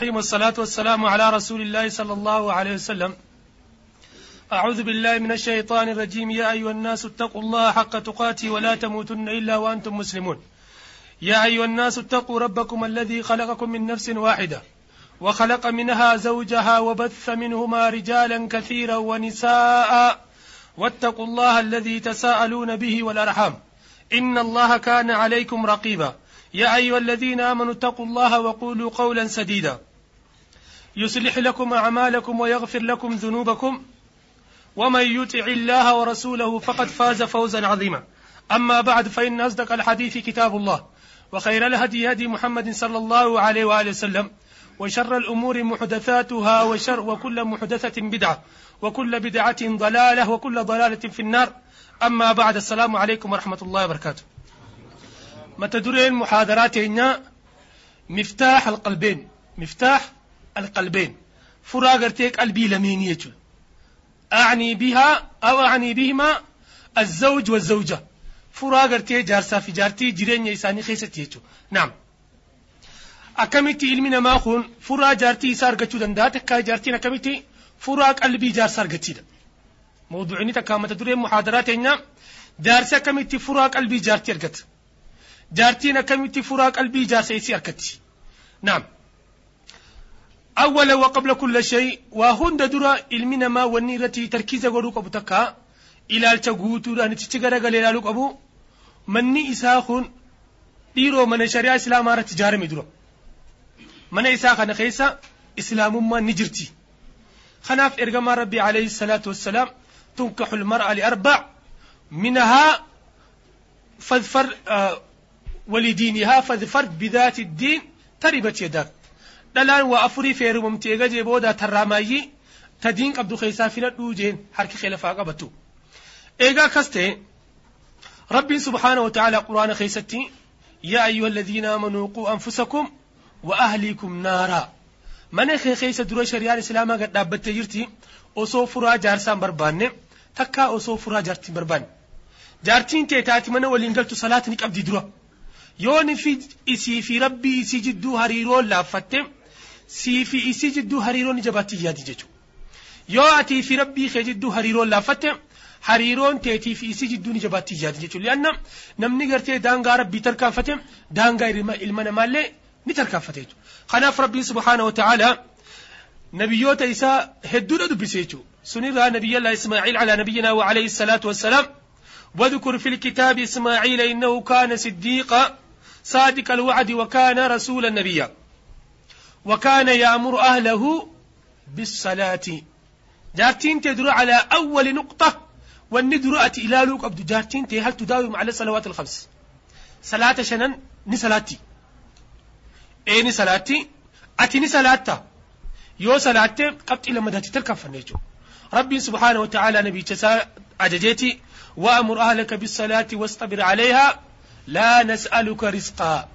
الرحيم والصلاة والسلام على رسول الله صلى الله عليه وسلم. أعوذ بالله من الشيطان الرجيم. يا أيها الناس اتقوا الله حق تقاته ولا تموتن إلا وأنتم مسلمون. يا أيها الناس اتقوا ربكم الذي خلقكم من نفس واحدة وخلق منها زوجها وبث منهما رجالا كثيرا ونساء. واتقوا الله الذي تساءلون به والأرحام. إن الله كان عليكم رقيبا. يا أيها الذين آمنوا اتقوا الله وقولوا قولا سديدا. يصلح لكم أعمالكم ويغفر لكم ذنوبكم. ومن يطع الله ورسوله فقد فاز فوزا عظيما. أما بعد فإن أصدق الحديث كتاب الله وخير الهدي هدي محمد صلى الله عليه وآله وسلم وشر الأمور محدثاتها وشر وكل محدثة بدعة وكل بدعة ضلالة وكل ضلالة في النار. أما بعد السلام عليكم ورحمة الله وبركاته. متدرين محاضرات مفتاح القلبين. مفتاح alqalbeen furaa gartee qalbii lameenii jechuudha acnii bihaa aw acnii bihimaa azzawj wazzawja furaa gartee jaarsaaf ijaartii jireenya isaanii keessatti jechuudha naam akkamitti ilmi namaa kun furaa jaartii isaa argachuu danda'a takkaa jaartiin akkamitti furaa qalbii jaarsa argachiidha mawduucni takkaa mata duree muhaadaraa teenya jaarsi akkamitti furaa qalbii jaartii argata jaartiin akkamitti furaa qalbii jaarsa isii argatti naam أولا وقبل كل شيء وهند درا علمنا ما ونيرتي تركيز غرو قبو تكا. إلى التغوتو دان تشغر غلي لالو قبو مني إساخون ديرو من شريعة إسلام رت جارمي درو من إساخ خيسا إسلام ما نجرتي. خناف إرجما ربي عليه الصلاة والسلام تنكح المرأة لأربع. منها فاظفر آه ولدينها فاظفر بذات الدين تربت يداك. Dhalaan waa afurii feerumamtee gajee booda tarraamaayyii tadiin qabdu keessaa filadhuu jeen harki khilafaa qabatu eegaa akkas ta'e rabbiin subhaanahu wa ta'ala quraana keessatti yaa ayyuha alladhiina aamanuu quu anfusakum wa ahliikum naaraa mana kee keessa dura shari'aan islaamaa gad dhaabbattee jirti osoo furaa jaarsaan barbaanne takkaa osoo furaa jaartiin barbaanne jaartiin tee taati mana waliin galtu salaata ni qabdi dura yooni fi isii fi rabbii isii jidduu hariiroon laaffatte سيفي إسي دو هريرون جباتي يادي جدو يو أتي في ربي خجدو هريرون لا لافت هريرون تيتي في إسي دو نجباتي يادي جدو لأن نم نگر تي دانگا ربي تركان فت دانگا علمان مالي نتركان فت خناف ربي سبحانه وتعالى نبي نبيو تيسا هدو ندو بسيتو سنرى نبي الله إسماعيل على نبينا وعليه الصلاة والسلام واذكر في الكتاب إسماعيل إنه كان صديقا صادق الوعد وكان رسول النبيّ وكان يأمر أهله بالصلاة. جارتين تدر على أول نقطة والندر إلى لوك أبدو. جارتين تي هل تداوم على الصلوات الخمس؟ صلاة شنن؟ نسلاتي. إيه نسلاتي؟ أتي نسلاتا. يو صلاتي قبط إلى مدى تلك فنيجو ربي سبحانه وتعالى نبي تسا أججيتي وأمر أهلك بالصلاة واصطبر عليها لا نسألك رزقا.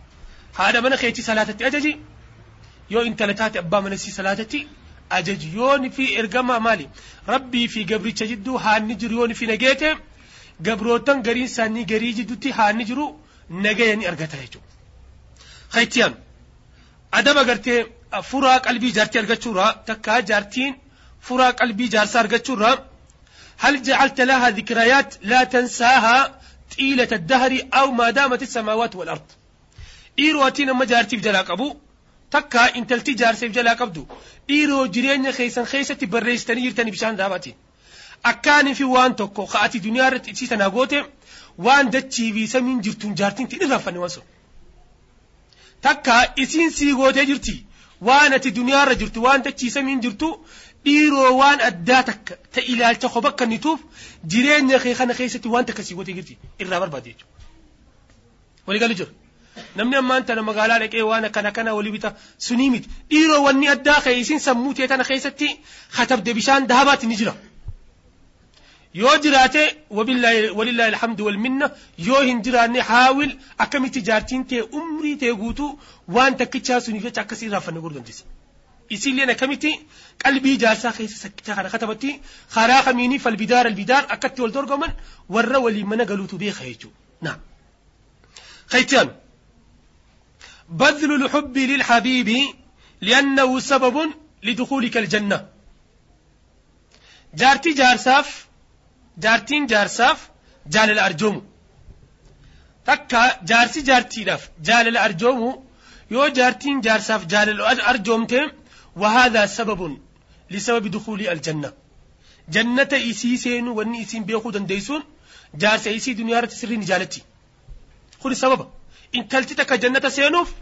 هذا من خيتي صلاة أججي؟ yoo intala taate abbaa mana sii salaatatti ajaji yooni fi ergama maali rabbii fi gabricha jidduu haanni jiru yooni fi nageete gabrootan gariin isaanii garii jidduutti haanni jiru nagayanii argata jechuudha. Haytiyaan adaba gartee furaa qalbii jaartii argachuurraa takka jaartiin furaa qalbii jaarsaa argachuurraa hal jecalta laha dhikraayaat laa tansaahaa xiilata dahri aw maadaamati samaawaat wal ardu. Dhiiroo atiin amma jaartiif jalaa qabu takka intalti jaarseef jalaa qabdu dhiiroo jireenya keessan keessatti barreessitanii jirtanii bishaan daabaatiin akkaanii fi waan tokko ka'ati duniyaa irratti ibsii tanaa goote waan dachii fi samiin jirtuun jaartiin tiin irraanfanne waan sun takka isiin sii gootee jirti waan ati duniyaa irra jirtu waan dachii samiin jirtu dhiiroo waan addaa takka ta ilaalcha ko bakka nituuf jireenya kee kana keessatti waan takka sii gootee jirti irraa barbaade jechuudha. Waliigalii jira. Namni ammaan tana magaalaa dhaqee waan akkana kana walii bita sunii miti dhiiroo wanni addaa ka'e isin sammuu tee tana keessatti katabde bishaan daabaatti ni jira yoo jiraate walillaahi alhamdu wal minna yoo hin jiraanne haawil akkamitti jaartiin tee umrii tee guutuu waan takkichaa suniif jecha akkasii irraanfanne godhuu dandeessa. Isilleen akkamitti qalbii jaarsaa keessa sakkicha kana katabatti karaa kamiinii falbidaar albidaar akkatti wal dorgoman warra waliin mana galuutu beeka jechuudha. Naam. Khaytiyaan. بذل الحب للحبيب لأنه سبب لدخولك الجنة. جارتي جارساف جارتين جارساف جال الأرجوم. تكا جارسي جارتي داف جال الأرجوم. يو جارتين جارساف جال الأرجوم وهذا سبب لسبب دخول الجنة. جنة إيسي سينو واني إيسين بيخو دنديسون جارس إيسي دنيا رت سرين جالتي خذ السبب إن تلتتك جنة سينوف.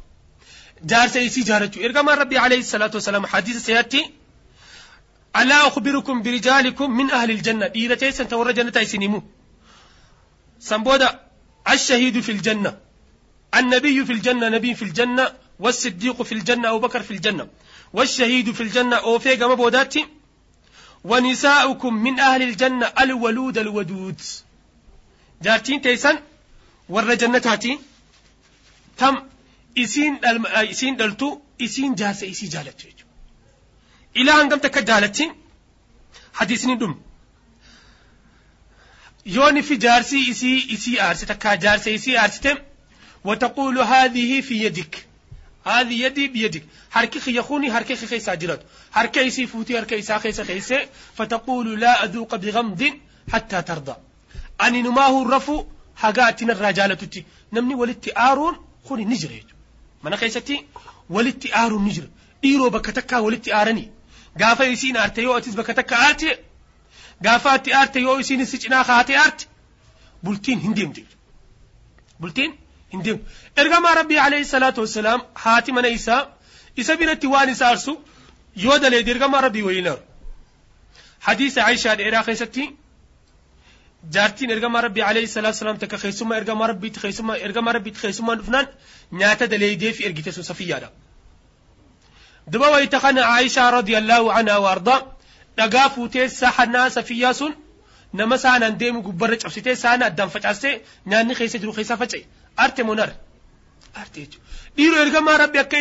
جارس إيسي جارتو إرقام ربي عليه الصلاة والسلام. حديث سيأتي. ألا أخبركم برجالكم من أهل الجنة. إذا تيسن تور جنة إيسينيمو سنبودا. الشهيد في الجنة. النبي في الجنة. نبي في الجنة. والصديق في الجنة. أبو بكر في الجنة. والشهيد في الجنة. أو في قام بوداتي. ونساؤكم من أهل الجنة. الولود الودود. جارتين تيسن. ور جنتاتي تم isiin dhaltu isiin jaarsa isii jaalattu jechuudha. Ilaa hangam takka jaalattiin hadiisni dhum. Yooni fi jaarsi isii isii aarsi takka jaarsa isii aarsite وتقول هذه في يدك. هذه يدي بيدك. حركي خيخوني حركي خي ساجرات حركي يسي فوتي حركي يسا خيس خيس فتقول لا أذوق بغمض حتى ترضى. أني نماه الرفو حقاتنا الرجالة نمني ولتي آرون كون النجر من خيستي؟ ولتي آر النجر إيرو بكتكا ولتي آرني. قافا يسين أرتيو أتيز بكتكا آتي قافا أتي أرتيو يسين السجن آخا أتي أرت بلتين هندي مدير بلتين هندي إرغا ما ربي عليه الصلاة والسلام حاتي من إيسا. إيسا بنا تيوان سارسو. يودا لي ديرغا ربي وينار. حديث عائشة إرغا خيستي. Jaartiin ergamaa rabbii alayhi salaatu wassalaam takka keessummaa ergamaa rabbiitti keessummaa ergamaa rabbiitti keessummaan dhufnaan nyaata daleeydee fi ergite sun safiyyaadha duba wayita kana aishaa radiyallaahu anhaa waardaa dhagaa fuutee sahanaa safiyyaa sun nama saanaan deemu gubbarra cabsitee saana addaan facaastee nyaanni keessa jiru keessaa faca'e arte monar arte jechuudha dhiiroo ergamaa rabbi akka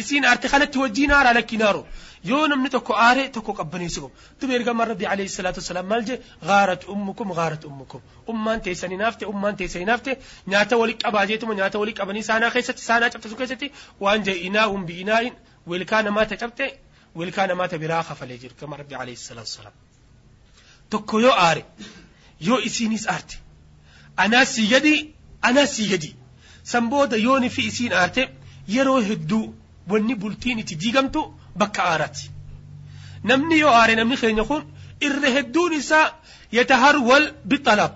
isiin arte kanatti wajjiin haaraa lakkinaaro yoo namni tokko aare tokko qabbaneessi qabu duba ergamaa rabbi alayhi salaatu wasalaam maal je gaarat ummukum gaarat ummukum ummaan teessanii naafte ummaan teessanii naafte nyaata wali qabaa jeetuma nyaata wali qabanii saanaa keessatti saanaa cabsisu keessatti waan je inaa hum bi inaa'in wilkaa namaata cabte wilkaa namaata biraa kafalee jiru ergamaa rabbi alayhi salaatu wasalaam tokko yoo aare yoo isiinis aarte anaa sii gadi anaa sii gadi san booda yooni fi isiin aarte yeroo hedduu wanni bultiin itti diigamtu bakka aaraati namni yoo aare namni keenya kun irra hedduun isaa yataharwal bixalaaq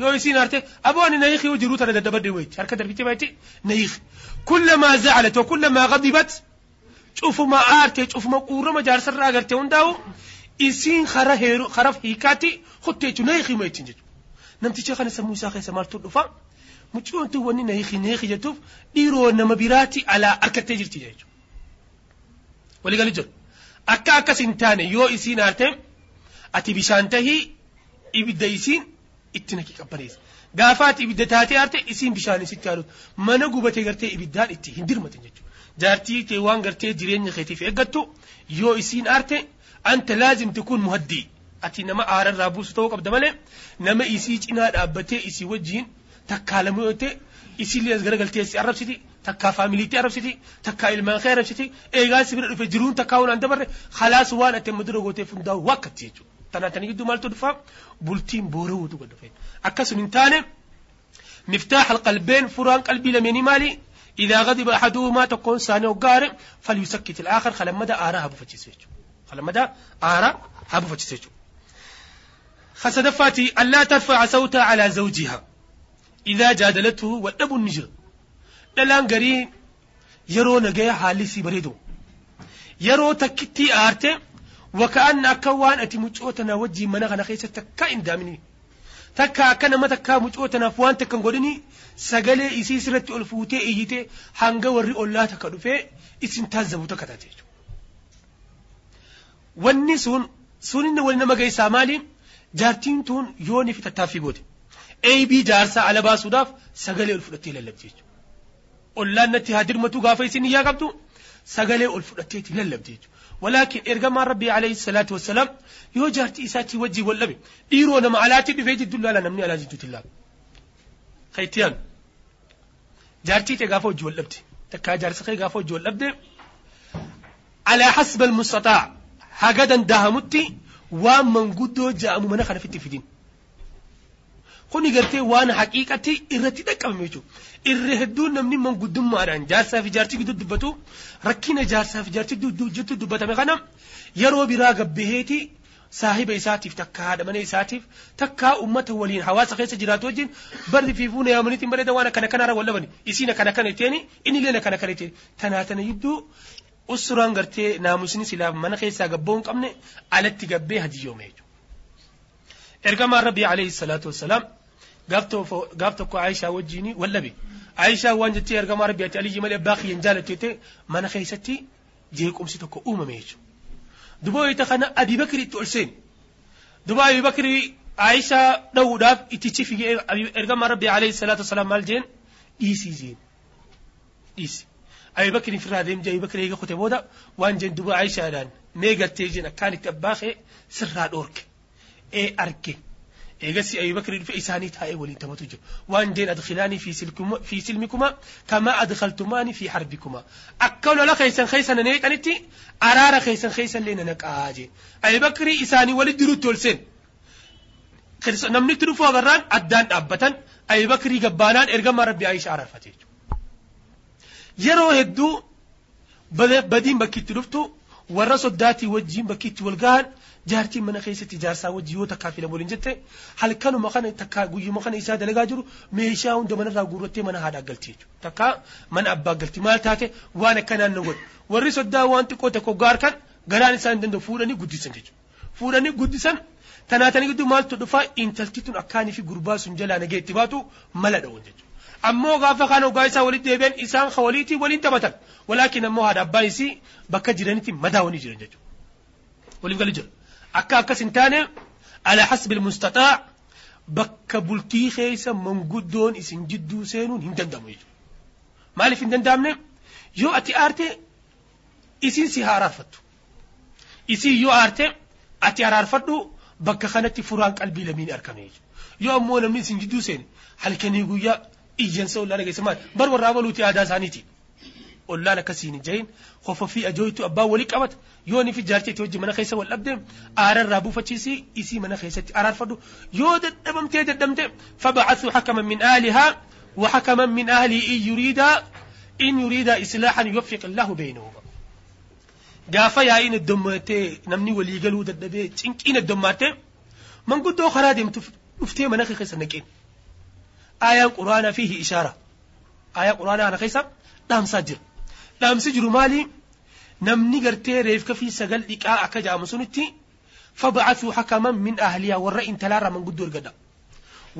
yoo isiin aarte aboo ani nayiqi yoo jiruu tana daddabadde wayti harka darbite bayti nayiqi kullamaa zacalat wakullamaa gadibat cufuma aarte cufuma quurrama jaarsarraa agarte hundaa'u isiin kara heeru kara hiikaatti kutte jechuun nayiqi ma jechuun jechuudha namticha kana sammuu isaa keessa maaltu dhufa muccoontu wanni nayiqi nayiqi jettuuf dhiiroo nama biraati alaa harkattee jirti jechuudha. Walii gali jiru. Akka akkas hin taane yoo isiin aarte ati bishaan tahii ibidda isiin itti naqi qabbaneessa gaafa ati ibidda taatee aarte isiin bishaan isitti haalutu mana gubatee gartee ibiddaan itti hin dirmatan jechuudha. Jaartii kee waan gartee jireenya keetiif eeggattu yoo isiin aarte anta laazim tikun muhaddii. Ati nama aararraa buusu ta'uu qabda malee nama isii cinaa dhaabbatee isii wajjiin takkaalamuu yoo ta'e isiillee as garagaltee si arrabsiti takkaa faamiliitti arrabsiti takkaa ilmaan kee arrabsiti eegaa si bira dhufe jiruun takkaa waan dabarre khalaas waan ati amma dura gooteef hundaa'u wakkatti jechuudha. Tanaa tanii gidduu maaltu dhufa bultiin boora'uutu gad dhufe. Akkasuma hin taane miftaax alqalbeen furaan qalbii lameenii maali? إذا غضب أحدهما تكون ثاني وقارئ فليسكت الآخر خلمدا آرا هبو فتشيسيجو خلمدا آرا هبو فتشيسيجو خسدفاتي ألا ترفع صوتها على زوجها إذا جادلته والأب النجر dhalaan garii yeroo nagaya haalli si bareedu yeroo takkitti aarte waka'an akka waan ati mucoo tana wajjiin mana kana keessa takka hin daamini takka akka nama takkaa mucoo tanaaf waan takka hin godhini sagalee isii sirratti ol fuutee iyyite hanga warri ollaa takka dhufee isin taazzabu takka taate wanni sun sun inni wali nama geessaa maali jaartiin tun yoo ni fi tattaaffii goote eebii jaarsaa ala baasuudhaaf sagalee ol fudhattee lallabdi jechuudha. Ollaan natti haa dirmatu gaafa isin iyyaa qabdu sagalee ol fudhatteeti lallabde jechuudha. ولكن إرجما ربي عليه الصلاة والسلام يو جارتي إساتي وجي واللبي ديرو نما علاتي دفي جد الله نمني على جد الله خيتيان جارتي تغافو جو واللبتي تكا جارسي خي غافو جو واللبدي alaa hasba almustataa haga dandahamutti waan manguddoo ja'amu mana kana fitti fidin kuni gartee waan haqiiqatti irratti dhaqqabame jechuudha. Irra hedduun namni manguddummaadhaan jaarsaa fi jaartii gidduu dubbatu rakkina jaarsaa fi jaartii gidduu dubbatame kana yeroo biraa gabbaheeti saahiba isaatiif takka haadha mana isaatiif takka ummata waliin hawaasa keessa jiraatu wajjin barri fi fuuna yaamaniitiin bareeda waan akkana kanaarra wal dhabani isiin akkana kana itteeni inni illee akkana kana itteeni tanaa tana gidduu usuraan gartee naamusni silaaf mana keessaa gabboo qabne alatti gabbee hadiyyoome jechuudha. Ergamaan Rabbii alayhi salaatu wassalaam gaaf tokko Aayishaa wajjin wal dhabe. Aayishaa waan jettee ergamaa Rabbii ati aliyyi malee jaalatu jettee mana keessatti jeequmsi tokko uumame jechuudha. duba wayita kana Abii Bakri itti ol seeni. Duba Abii Bakri Aayishaa dha'uudhaaf ittichi figee ergamaa Rabbii alayhi salaatu wassalaam maal jeen dhiisii jeen. Dhiisi. Abii Bakri firraa deemjee Abii Bakri eega kute booda waan jeen duba Aayishaadhaan mee gartee jeen akkaan itti abbaa kee sirraa dhoorke. إجس أي بكر في إسانيتها أولين تمتوجه وأن دين أدخلاني في سلمكما في سلمكما كما أدخلتماني في حربكما أكون لا خيسا خيسا نيت أنتي أرارا خيسا خيسا لين أنك آجي أي بكر إساني ولد درو تولسين خلص نمني تروفو أغران أدان أبتن أي بكر جبانان إرجع مرة بعيش عرفته يرو هدو بدين بكيت رفتو ورسو داتي وجين بكيت والقان jaartiin mana keessatti jaarsaa wajji yoo takkaa filan waliin jette halkanuma kana takkaa guyyuma kana isaa dalagaa jiru meeshaa hunda manarraa guurrattee mana haadhaa galti jechuudha. Takkaa mana abbaa galti maal taate waan akkanaan na godhu warri soddaa waan xiqqoo tokko gaarkan garaan isaa hin danda'u fuudhanii guddisan jechuudha. Fuudhanii guddisan tanaatanii gidduu maaltu dhufaa intalti tun akkaanii fi gurbaa sun jalaa nagee itti baatu mala dha'uun jechuudha. Ammoo gaafa kaan ogaa isaa walitti deebi'an isaan waliitii waliin taphatan walaakin ammoo haadha abbaan isii bakka jiranitti madaawanii jiran jechuudha. Waliif gali jira. Akka akkas hin taane ala hasbil mustataa bakka bultii keessa manguddoon isin jidduu seenuun hin danda'amu jechuudha. Maaliif hin danda'amne yoo ati aarte isin si haa araarfattu. Isin yoo aarte ati araarfadhu bakka kanatti furaan qalbii lamiin argame jechuudha. Yoo ammoo namni isin jidduu seene halkanii guyyaa iyyansa ollaa dhageessa maal bar warraa baluuti aadaa isaaniiti. ولا لك سين جين خوف في أجويت أبا ولك أبد يوني في جارتي توجي من خيسة والأبدم أرى الرابو فتشيسي إسي من خيسة أرى الفردو يود الدبم تيد الدم تيد فبعثوا حكما من أهلها وحكما من أهله إن يريد إن يريد إصلاحا يوفق الله بينهما قافا يا إن الدماتي نمني ولي قلو دبي تنك إن الدماتي من قد دو خرادي مفتي من خيسة نكين آية القرآن فيه إشارة آية القرآن أنا خيسة لهم سجل dhaamsi jiru maali namni gartee reefka fi sagal dhiqaa akka jedhamu sunitti fabacasuu hakaman min ahliyaa warra intalaarraa manguddoo ergadha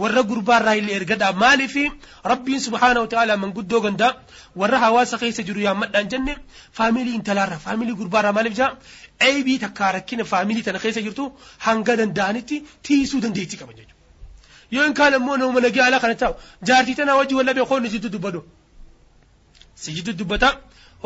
warra gurbaarraa illee ergadha maalifi rabbiin subhaana wa ta'ala manguddoo gandaa warra hawaasa keessa jiru yaammadhaan jenne faamilii intalaarraa faamilii gurbaarraa maaliif jaa eebii takkaa rakkina faamilii tana keessa jirtu hanga danda'anitti tiisuu dandeettii qaban jechuudha yoo in kaan ammoo nama nagee alaa kana taa'u jaartii tanaa wajji wal dhabee qoonni jidduu dubbatu sijiddu dubbata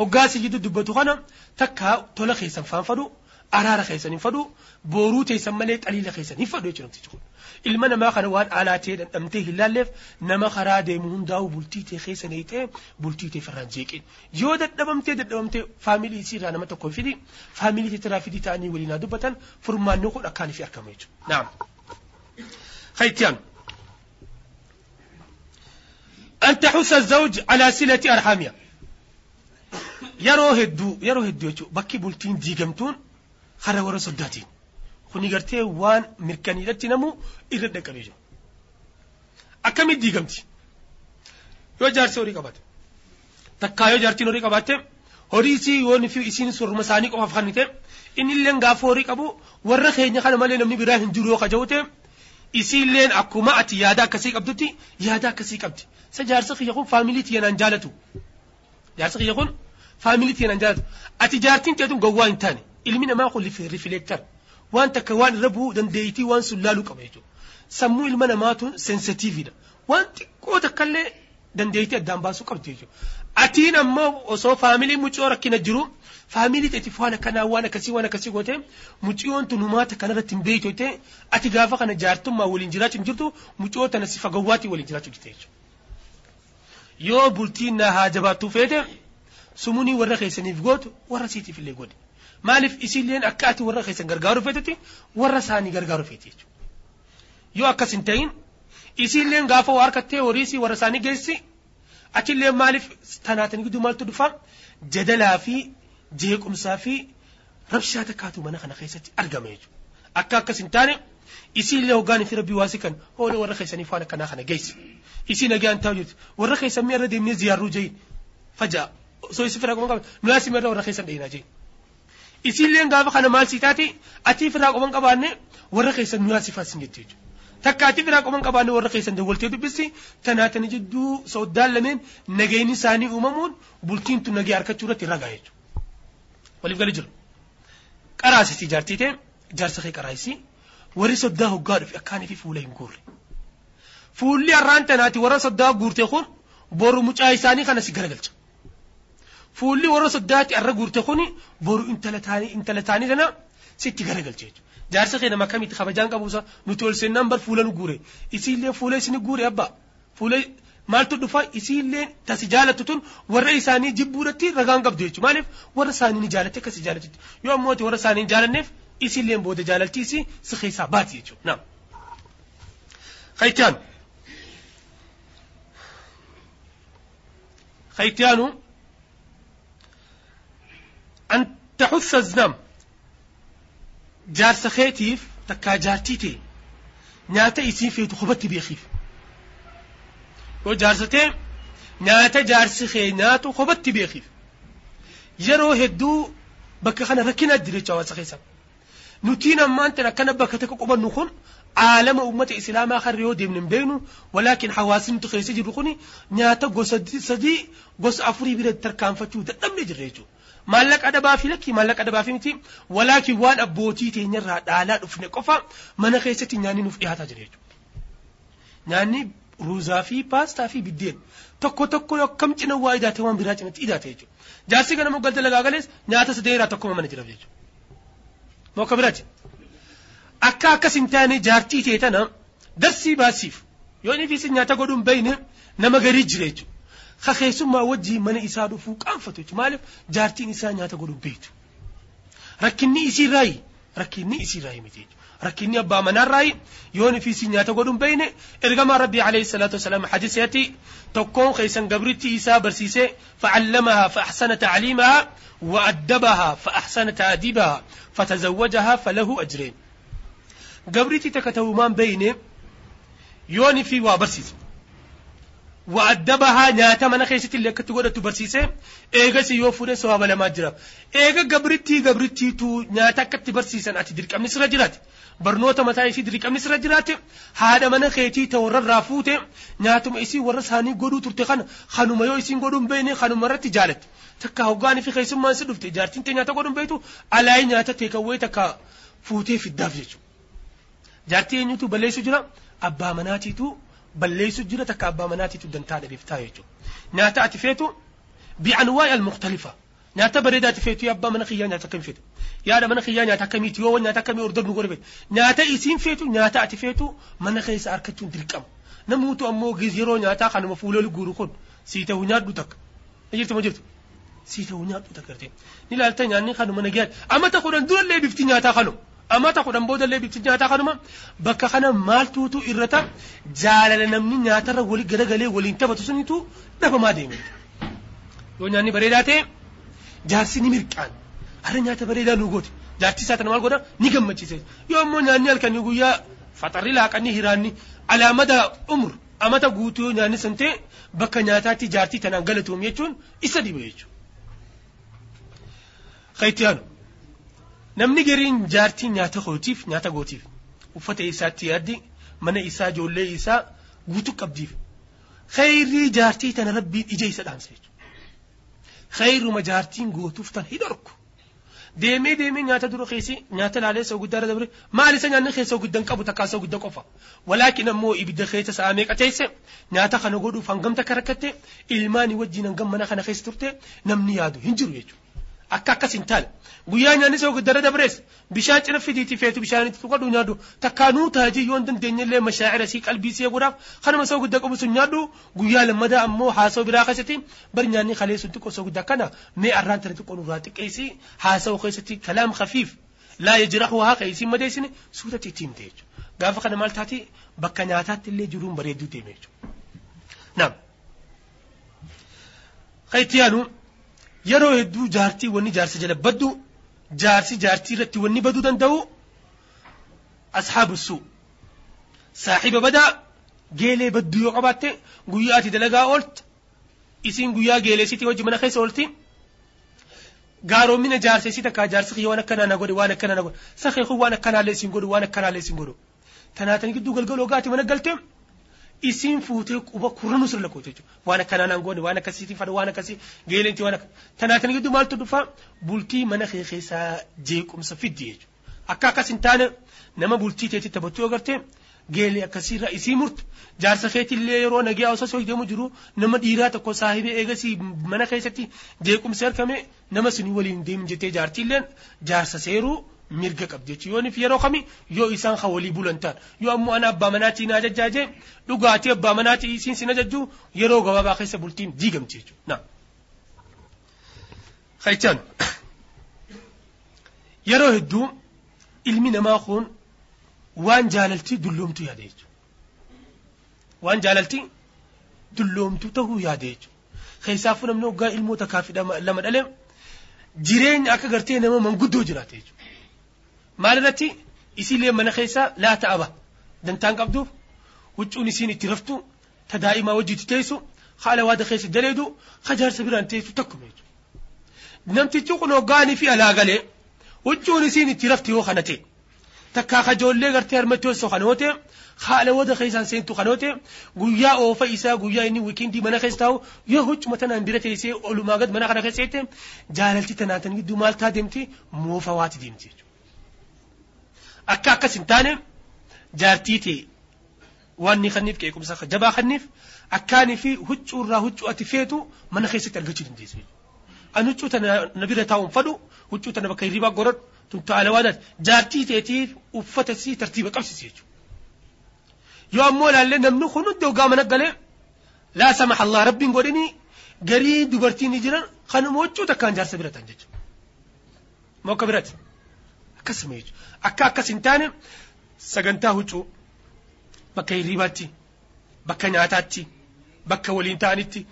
وقاسي جدو دبتو خانا تكا تولا خيسان فانفادو أرارا خيسان ينفادو بورو تيسان مليت عليلا خيسان ينفادو يجنم تيجون إلما نما خانوان على تيدا أمته اللالف نما خرا ديمون داو بلتي تي خيسان ايته بلتي تي فران جيكين يودت نبامتي دد فاميلي سي رانما تكون فاميلي تي ترافيدي تاني ولينا دبتان فرمان نقول أكاني في أركام يجو نعم خيتيان أن تحس الزوج على سلة أرحامها yeroo hedduu yeroo hedduu jechuudha bakki bultiin diigamtuun hara warra soddaatiin kuni gartee waan mirkaniidhatti namu irra dhaqqabee jiru. Akkamitti diigamti? Yoo jaarsi horii qabaate takkaa yoo jaartiin horii qabaatte horii isii yoo isiin sorruma isaanii qofaaf kannite inni illee gaafa horii qabu warra keenya kana malee namni biraa hin jiru yoo kaja'ute isii illeen akkuma ati yaada akkasii qabdutti yaada akkasii qabdi. Isa jaarsi kiyya kun faamilii tiyyanaan jaalatu. Jaarsi kiyya kun faamilii tiyyanaan jaalatu. Ati jaartiin teetun gowwaa hin taane ilmi namaa kun rifileektar waan takka waan irra bu'uu dandeettii waan sun laaluu qaba jechuudha. Sammuu ilma namaatuun sensitiividha. Waan xiqqoo takkallee dandeettii addaan baasuu qabdi jechuudha. Atiin ammoo osoo faamilii mucoo rakkina jiru faamilii teetiif waan akkanaa waan akkasii waan akkasii goote muciyoon tun humaata kanarratti hin beektu jettee ati gaafa kana jaartummaa waliin jiraachuu hin jirtu mucoo tana si fagawwaatii waliin jiraachuu jirte jechuudha. Yoo bultiin na haa jabaattuu feete sumunii warra keessaniif gootu warra siitiif illee godhe maaliif isiilleen akka ati warra keessan gargaaru feetutti warra isaanii gargaaru feeti jechuudha. Yoo akkas hin ta'in isiilleen gaafa waa harkattee horiisii warra isaanii geessi achillee maaliif tanaatan gidduu maaltu dhufa? Jadalaa fi jeequmsaa fi rabshaa takkaatu mana kana keessatti argama jechuudha. Akka akkas hin taane isiillee hoggaan fi rabbii waasi kan hoola warra keessanii faana kanaa kana geessi. Isii nagaan taa'u jirti warra keessan mi'a irra deemnee ziyaarruu jee fajaa osoo isi firaa qoban qaban nu asii irra warra keessan dheeyinaa jee isiilleen gaafa kana maal sii taate ati firaa qoban qabaanne warra keessan nu asii faasin jettee jechuudha. takka ati firaa qoban qabaanne warra keessan dawwaltee dubbisi tanaatani jidduu soddaan lameen nageenyi isaanii uumamuun bultiin tun nagee harkachuu irratti ragaa jechuudha. Waliif gali jiru. Qaraasisi jaartii ta'e jaarsa kee qaraasisi warri soddaa hoggaa dhufe akkaanii fi fuula hin guurre. Fuulli har'aan tanaati warra soddaa guurte kun boru mucaa isaanii kana si garagalcha. Fuulli warra soddaatti har'a guurte kun boru intala taanii intala taanii sana sitti garagalcha jechuudha. jaarsa kee nama akkamitti kabajaan qabuusa nuti ol seennaan bar fuula nu guure isiillee fuula isini guure abba fuula maaltu dhufa isiillee tasi jaalattu tun warra isaanii jibbuudhatti ragaan qabdu jechuudha maaliif warra isaanii ni jaalatte akkasi jaalatutti yoo ammoo warra isaanii hin jaalanneef isiilleen booda jaalaltiisi si keessaa baati jechuudha naam. Khaytiyaanu. أن تحث الزنام جار سخيتيف تكا جار تيتي نات إسين في تخبتي بيخيف. و جار ستي نات جار سخي نات خبتي بيخيف. يرو هدو بك خنا ركنا دري چوا سخيسا نوتينا ما انت ركنا بك تكو نخون. عالم أمة إسلام آخر ريو ديمن بينو ولكن حواسين تخيسي جرخوني نات غسد سدي غس أفري بيرد تركان فتو. دتم جريجو maallaqa dhabaa fi lakkii maallaqa dhabaa fi miti walaakin waan abbootii teenyarraa dhaalaa dhufne qofa mana keessatti nyaanni nuuf dhiyaataa jira jechuudha. Nyaanni ruuzaa fi paastaa fi biddeen tokko tokko akkam cina waa idaate waan biraa cinatti idaate jechuudha. Jaarsi kana moggalta lagaa galees nyaata sadeeraa tokkoma mana jira jechuudha. Moo akka biraati. Akka akkas hin taane jaartii ta'e tana darsii baasiif yoo inni fi nyaata godhuun beeyne nama garii jira jechuudha. خخيسمه وجهي من اسادو فوق انفتوت مالف جارتي نسا نياتا غدو بيت ركني اسي راي ركني اسي راي متيج ركني ابا من راي يوني في سي نياتا غدو بين ارغما ربي عليه الصلاه والسلام حديثاتي تكون خيسن غبرتي اسا برسيسه فعلمها فاحسن تعليمها وادبها فاحسن تاديبها فتزوجها فله اجرين غبرتي تكتو مان بين يوني في وابرسيسه waa adda bahaa nyaata mana keessatti illee akkatti godhatu barsiise eegas yoo fuudhe sababa lamaa jira eega gabrittii gabrittiitu nyaata akkatti barsiisan ati dirqamni sirra jiraate barnoota mataa isii dirqamni sirra jiraate haadha mana keetii ta warrarraa fuute nyaatuma isii warra isaanii godhuu turte kana kanuma yoo isiin godhuu hin beekne kanuma irratti jaalatte takka hoggaanii fi keessummaan si dhufte jaartiin tee nyaata godhuu hin beektu alaayii nyaata teekawwee takka fuutee fiddaaf jechuudha jaartii eenyutu balleessu jira abbaa manaatiitu balleessu jira takka abbaa manaatiitu dantaa dhabeef jechuudha. Nyaata ati feetu bi'anwaa al-mukhtalifa nyaata bareedaa ati feetu abbaa mana kiyyaa nyaata akkam feetu yaada mana kiyyaa nyaata akkamiiti yoo nyaata akkamii ordor nu godhe nyaata isiin feetu nyaata ati feetu mana keessa harkachuun dirqama namuutu ammoo yeroo nyaataa kanuma fuuloli guuru kun sii ta'u nyaadhu takka. Jirtu ma jirtu. sii ta'u nyaadhu tagartee ni ilaalta nyaanni kanuma nagayaan amata kudhan durallee bifti nyaataa kanu amata kudhan boodallee bifti nyaataa kanuma bakka kana maaltuutu irrata jaalala namni nyaatarra wali garagalee waliin taphatu sunitu dhabamaa deeme. Yoo nyaanni bareedaa ta'e jaarsi ni mirqaan. Har'a nyaata bareedaa nu goote. Jaartii isaa tana maal godha? Ni gammachiise. Yoo ammoo nyaanni halkanii guyyaa faxarri laaqanii hiraanni alaamada umur amata guutuu yoo nyaanni san ta'e bakka nyaataatti jaartii tanaan galatoom jechuun isa dhibe jechuudha. Kayitiyaanu namni gariin jaartiin nyaata kootiif nyaata gootiif uffata isaatti yaaddi mana isaa ijoollee isaa guutuu qabdiif. Khayrii jaartii tana rabbiin ija isa dhaamsa jechuudha. Khayruma jaartiin gootuuf tan hidhorku deemee deemee nyaata dura keessi nyaata laalee isa guddaa irra dabre maal isa nyaanni keessa guddan qabu takkaa isa guddaa qofa? Walaakin ammoo ibidda keessa sa'a meeqa teesse? Nyaata kana godhuuf hangam takka rakkatte? Ilmaanii wajjin hangam mana kana keessa turte? Namni yaadu hin jiru jechuudha. Akka akkas hin taane guyyaa nyaanni isa guddara dabrees bishaan cina fidiiti feetu bishaanitti tuqadhu nyaadhu takkaanuu taajii yoo hin dandeenyellee mashaa'ira sii qalbii sii godhaaf kanuma isa guddaa qabu sun nyaadhu guyyaa lammadaa ammoo haasa'u biraa keessatti bari nyaanni kalee sun xiqqoo isa guddaa kana mee arraan tana xiqqoo nurraa xiqqeessi haasa'u keessatti kalaam khafiif laa yajrahu haa qeessiin madeessine suutatti ittiin ta'e gaafa kana maal taati bakka nyaataatti illee jiruun bareedduu deeme jechuudha. Naam. Kan itti yaanu yeroo hedduu jaartii wanni jaarsa jala baddu jaarsi jaartii irratti wanni baduu danda'u ashaabu suu. Saaxiba badaa geelee badduu yoo qabaatte guyyaa ati dalagaa oolte isiin guyyaa geeleesitii wajji mana keessa oolti. Gaaroommina jaarsa isii takkaa jaarsi kiyya waan akkanaa na godhe waan akkanaa na godhe. Sakhee kun waan akkanaallee isin godhu waan akkanaallee isin godhu. Tanaatanii gidduu galgaloo gaati mana galtee isiin fuutee quba kurranuu sirra lakkoote jechuudha. Waan akkanaa naan goone waan akkasiitiin fada waan akkasii geelenti waan akka tanaatanii gidduu maaltu dhufa bultii mana kee keessaa jeequmsa fiddi jechuudha. Akka akkas hin taane nama bultii teetti taphattuu agartee geelee akkasiirraa isii murtu jaarsa keetillee yeroo nagaa osoo soo deemu jiru nama dhiiraa tokko saahibee eegasii mana keessatti jeequmsi argame nama sinii waliin deemin jettee jaartiilleen jaarsa seeruu mirga qabdi jechuudha yoonif yeroo kami yoo isaan kan walii bulan ta'an yoo ammoo ana abbaa manaatii na ajajjaajee dhugaatii abbaa manaatii isiin sin ajajju yeroo gabaabaa keessa bultiin diigamti jechuudha. Kayichaan yeroo hedduu ilmi namaa kun waan jaalaltii dulloomtuu yaada jechuudha. Waan jaalaltii dulloomtuu ta'uu yaada jechuudha. Keessaafuu namni waggaa ilmoota kaafii lama dhalee jireenya akka gartee nama manguddoo jiraate jechuudha. Maal irratti isiilee mana keessa laa ta'aba dantaan qabduuf huccuun isiin itti raftu ta daa'imaa wajjiitti teessu haala waada keessa daleedu kajaarsa biraan teessu takkuma jechuudha. Namtichi kun hoggaanii fi alaa galee huccuun isiin itti rafti yoo kana ta'e takkaa kajoollee gartee harmatti osoo kanoote haala waada keessaan seentu kanoote guyyaa oofa isaa guyyaa inni wiikindii mana keessa taa'u yoo huccuma tanaan bira teessee olumaa gad mana kana keessa jettee jaalalti tanaatan gidduu maal taa deemti moofa waati deemti jechuudha. Akka akkas hin taane jaartii ta'e waan ni kanniif qeequmsa jabaa kanniif akkaanii fi huccuu irraa huccuu ati feetu mana keessatti argachuu dandeessu. An huccuu tana na bira taa'uun fadhu huccuu tana bakka hirribaa godhadhu tun taa'ala waadaati jaartii ta'eetiif uffata si tartiiba qabsiisi jechuudha. Yoo ammoo ilaallee namni kun hundi ogaa mana galee laa samaha Allah rabbiin godhini garii dubartiin jiran kanuma huccuu takkaan jaarsa bira ta'an jechuudha. Moo akka biraati? Akkasuma jechuudha. Akka akkas hin taane sagantaa huccuu bakka hirribaatti, bakka nyaataatti, bakka waliin ta'anitti,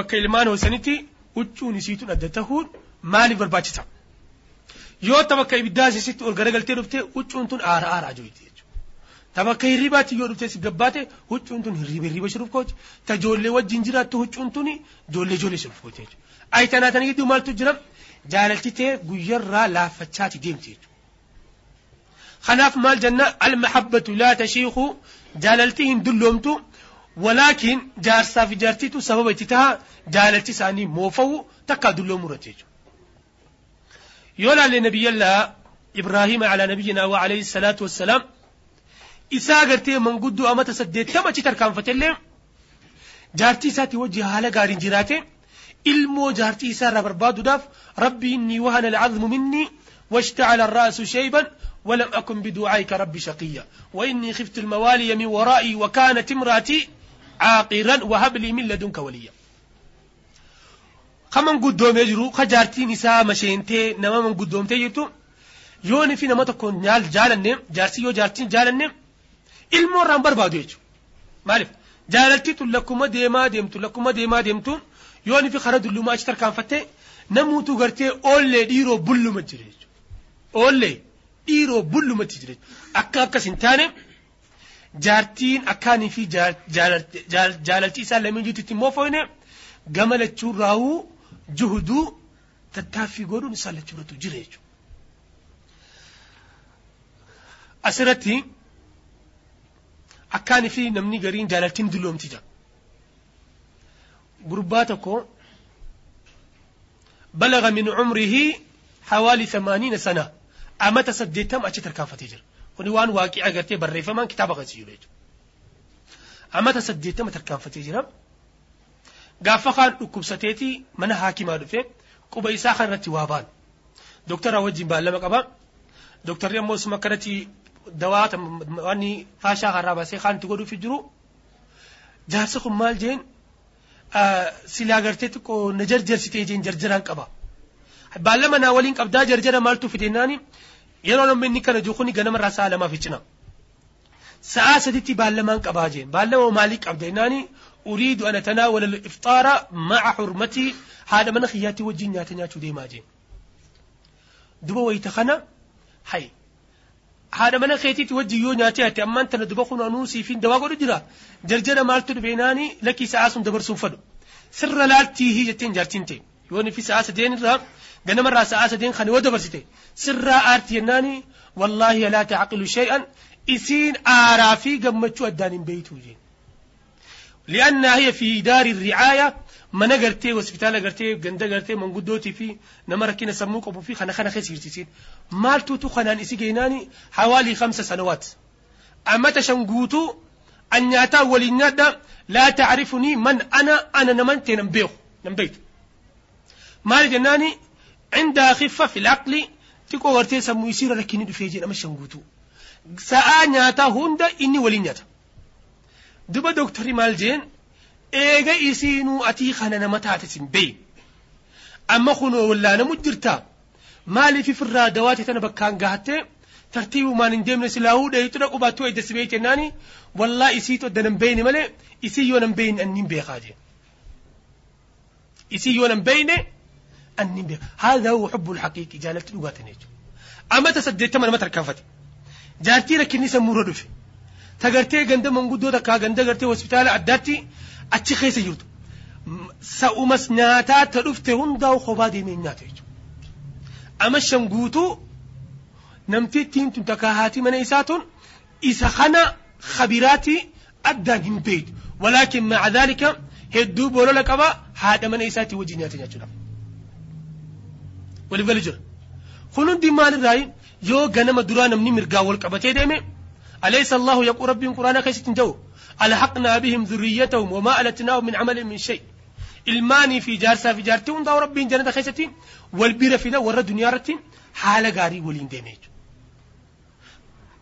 bakka ilmaan hoosanitti huccuun isiituun adda ta'uun maaliif barbaachisa? Yoo ta bakka ibiddaa isiisitti ol garagaltee dhuftee huccuun tun aara aaraa jirti. Ta bakka hirribaatti yoo dhuftee si gabbaate huccuun tun hirriba hirriba shiruuf kooti. Ta ijoollee wajjin jiraattu huccuun tun ijoollee ijoollee shiruuf kooti jechuudha. Ayi tanaatanii gidduu maaltu jira? Jaalalti ta'e guyyarraa laaffachaati deemti jechuudha. خلاف مال جنة المحبة لا تشيخ. جاللتي هندلومتو ولكن جارسا في جارتيتو سبب اتتها جاللتي ساني موفو. تكا دلوم رتيجو. يولا لنبي الله إبراهيم على نبينا وعليه الصلاة والسلام. إسا قرتي من قدو أما تسديت تما تتر كان فتلم. جارتي ساتي وجه حالة قارين جراتي jaartii isaa irraa barbaadu daaf rabbi inni wahana alcazmu minni واشتعل الرأس شيبا. ولم أكن بدعائك رب شقيا وإني خفت الموالي من ورائي وكانت امرأتي عاقرا وهب لي من لدنك وليا kaman guddoomee jiru ka jaartiin isaa masheentee nama man guddoomtee jirtu yooni fi nama tokko jaalanne jaarsi yoo jaartiin jaalanne ilmoo irraan barbaadu jechuudha. Maaliif jaalaltii tun lakkuma deemaa deemtu lakkuma deemaa deemtuun yooni fi kara dullumaa achi tarkaanfattee namuutu gartee oollee dhiiroo bulluma jira jechuudha. Oollee dhiiroo bullumatti jira akka akkas hin taane jaartiin akkaanii fi jaalaltii isaa lameen jirutti immoo foyne gama lachuun raawuu juhuduu tattaaffii godhuun isaa lachuurratu jira jechuudha. Asirratti akkaanii fi namni gariin jaalaltiin dulloomti jira. Gurbaa tokko balaga min umrihi hawaali 80 sanaa. amata saddeettama achi tarkaanfatee jira. Kuni waan waaqii agartee barreeffamaan kitaaba qabsiisu jechuudha. Amata saddeettama tarkaanfatee jira. Gaafa kaan dhukkubsateeti mana haakimaa dhufee quba isaa kan irratti waa baan doktara wajjin baalama qaba. Doktarri ammoo suma akkanatti dawaa waan faashaa kan raabaasee kaanti godhuufi jiru. Jaarsa kun maal jeen? Silaa gartee xiqqoo na jarjarsitee jeen jarjaraan qaba. baallama naa waliin qabdaa jarjara maaltu fide naani kana jiru kuni ganamarraa sa'a lamaaf cina sa'a saditti baallamaan qabaa jeen. Baallama maalii qabda jennaani أريد أن أتناول الإفطار مع حرمتي هذا من خياتي نياتو ديما جين دبا ويتخنا هاي هذا من خيتي توجي يو نياتي أتي أما أنت ندبا خنا نوسي فين دوا قولوا جرا جرجر مالتو بيناني لكي ساعة دبر سنفدو سر لالتي هي جتين جارتين تي يوني في ساعة دين را قنا مرة ساعة دين خاني ودبر ستي سر آرتي ناني والله لا تعقل شيئا إسين آرافي قمتشو أدانين بيتو جين لأنها هي في دار الرعاية mana gartee hospitaala gartee ganda gartee manguddootii fi nama rakkina sammuu qabu fi kana kana keessa jirtisiin maaltuutu kanaan isi geenaani hawaalii kamsa sanawaat ammata shan guutuu an nyaataa waliin nyaadha laa tacrifunii man ana ana naman tee nan beeku nan beektu maali jennaani عند خفة في العقل تكو غرتي سمو يسير لكن دفيجي نما شنغوتو. ساعة نياتا هوندا إني ولي نياتا. دبا دكتوري مالجين إيغا إسينو أتي خانا نما تاتسين بي. أما خونو ولا نمو مالي في فرا دواتي تنبكان غاتي ترتيبو ما نجيم نسلاهو دا يترى قباتو اي دسميت ناني. والله إسيتو دنم بيني مالي اسي يو نمبيني أنين بيخاجي. اسي يو نمبيني النبي. هذا هو حب الحقيقي. جالت لغاتني أما تسديت من متر كفتي جارتي لك النساء مرد في تغرتي غند من غدو دكا غند غرتي هوسبيتال عداتي أتشي خيس يرد ساومس ناتا تدفته هندا وخبادي من ناتج أما شنغوتو نمتي تيم تنتكا هاتي من إيساتون إذا خنا خبيراتي أدان هم بيت. ولكن مع ذلك هدو بولو لكما هذا من إيساتي وجيناتي جاتنا gali jira kun hundi maalirraa yoo ganama duraa namni mirgaa wal qabatee deeme أليس الله يقول ربي قرآن كيست جو ألحقنا بهم ذريتهم وما ألتناهم من عمل من شيء الماني في جارسا في جارتي وندا ربي جنة خيستي والبير في ذا ورا دنيا رتي حال غاري ولين ديميج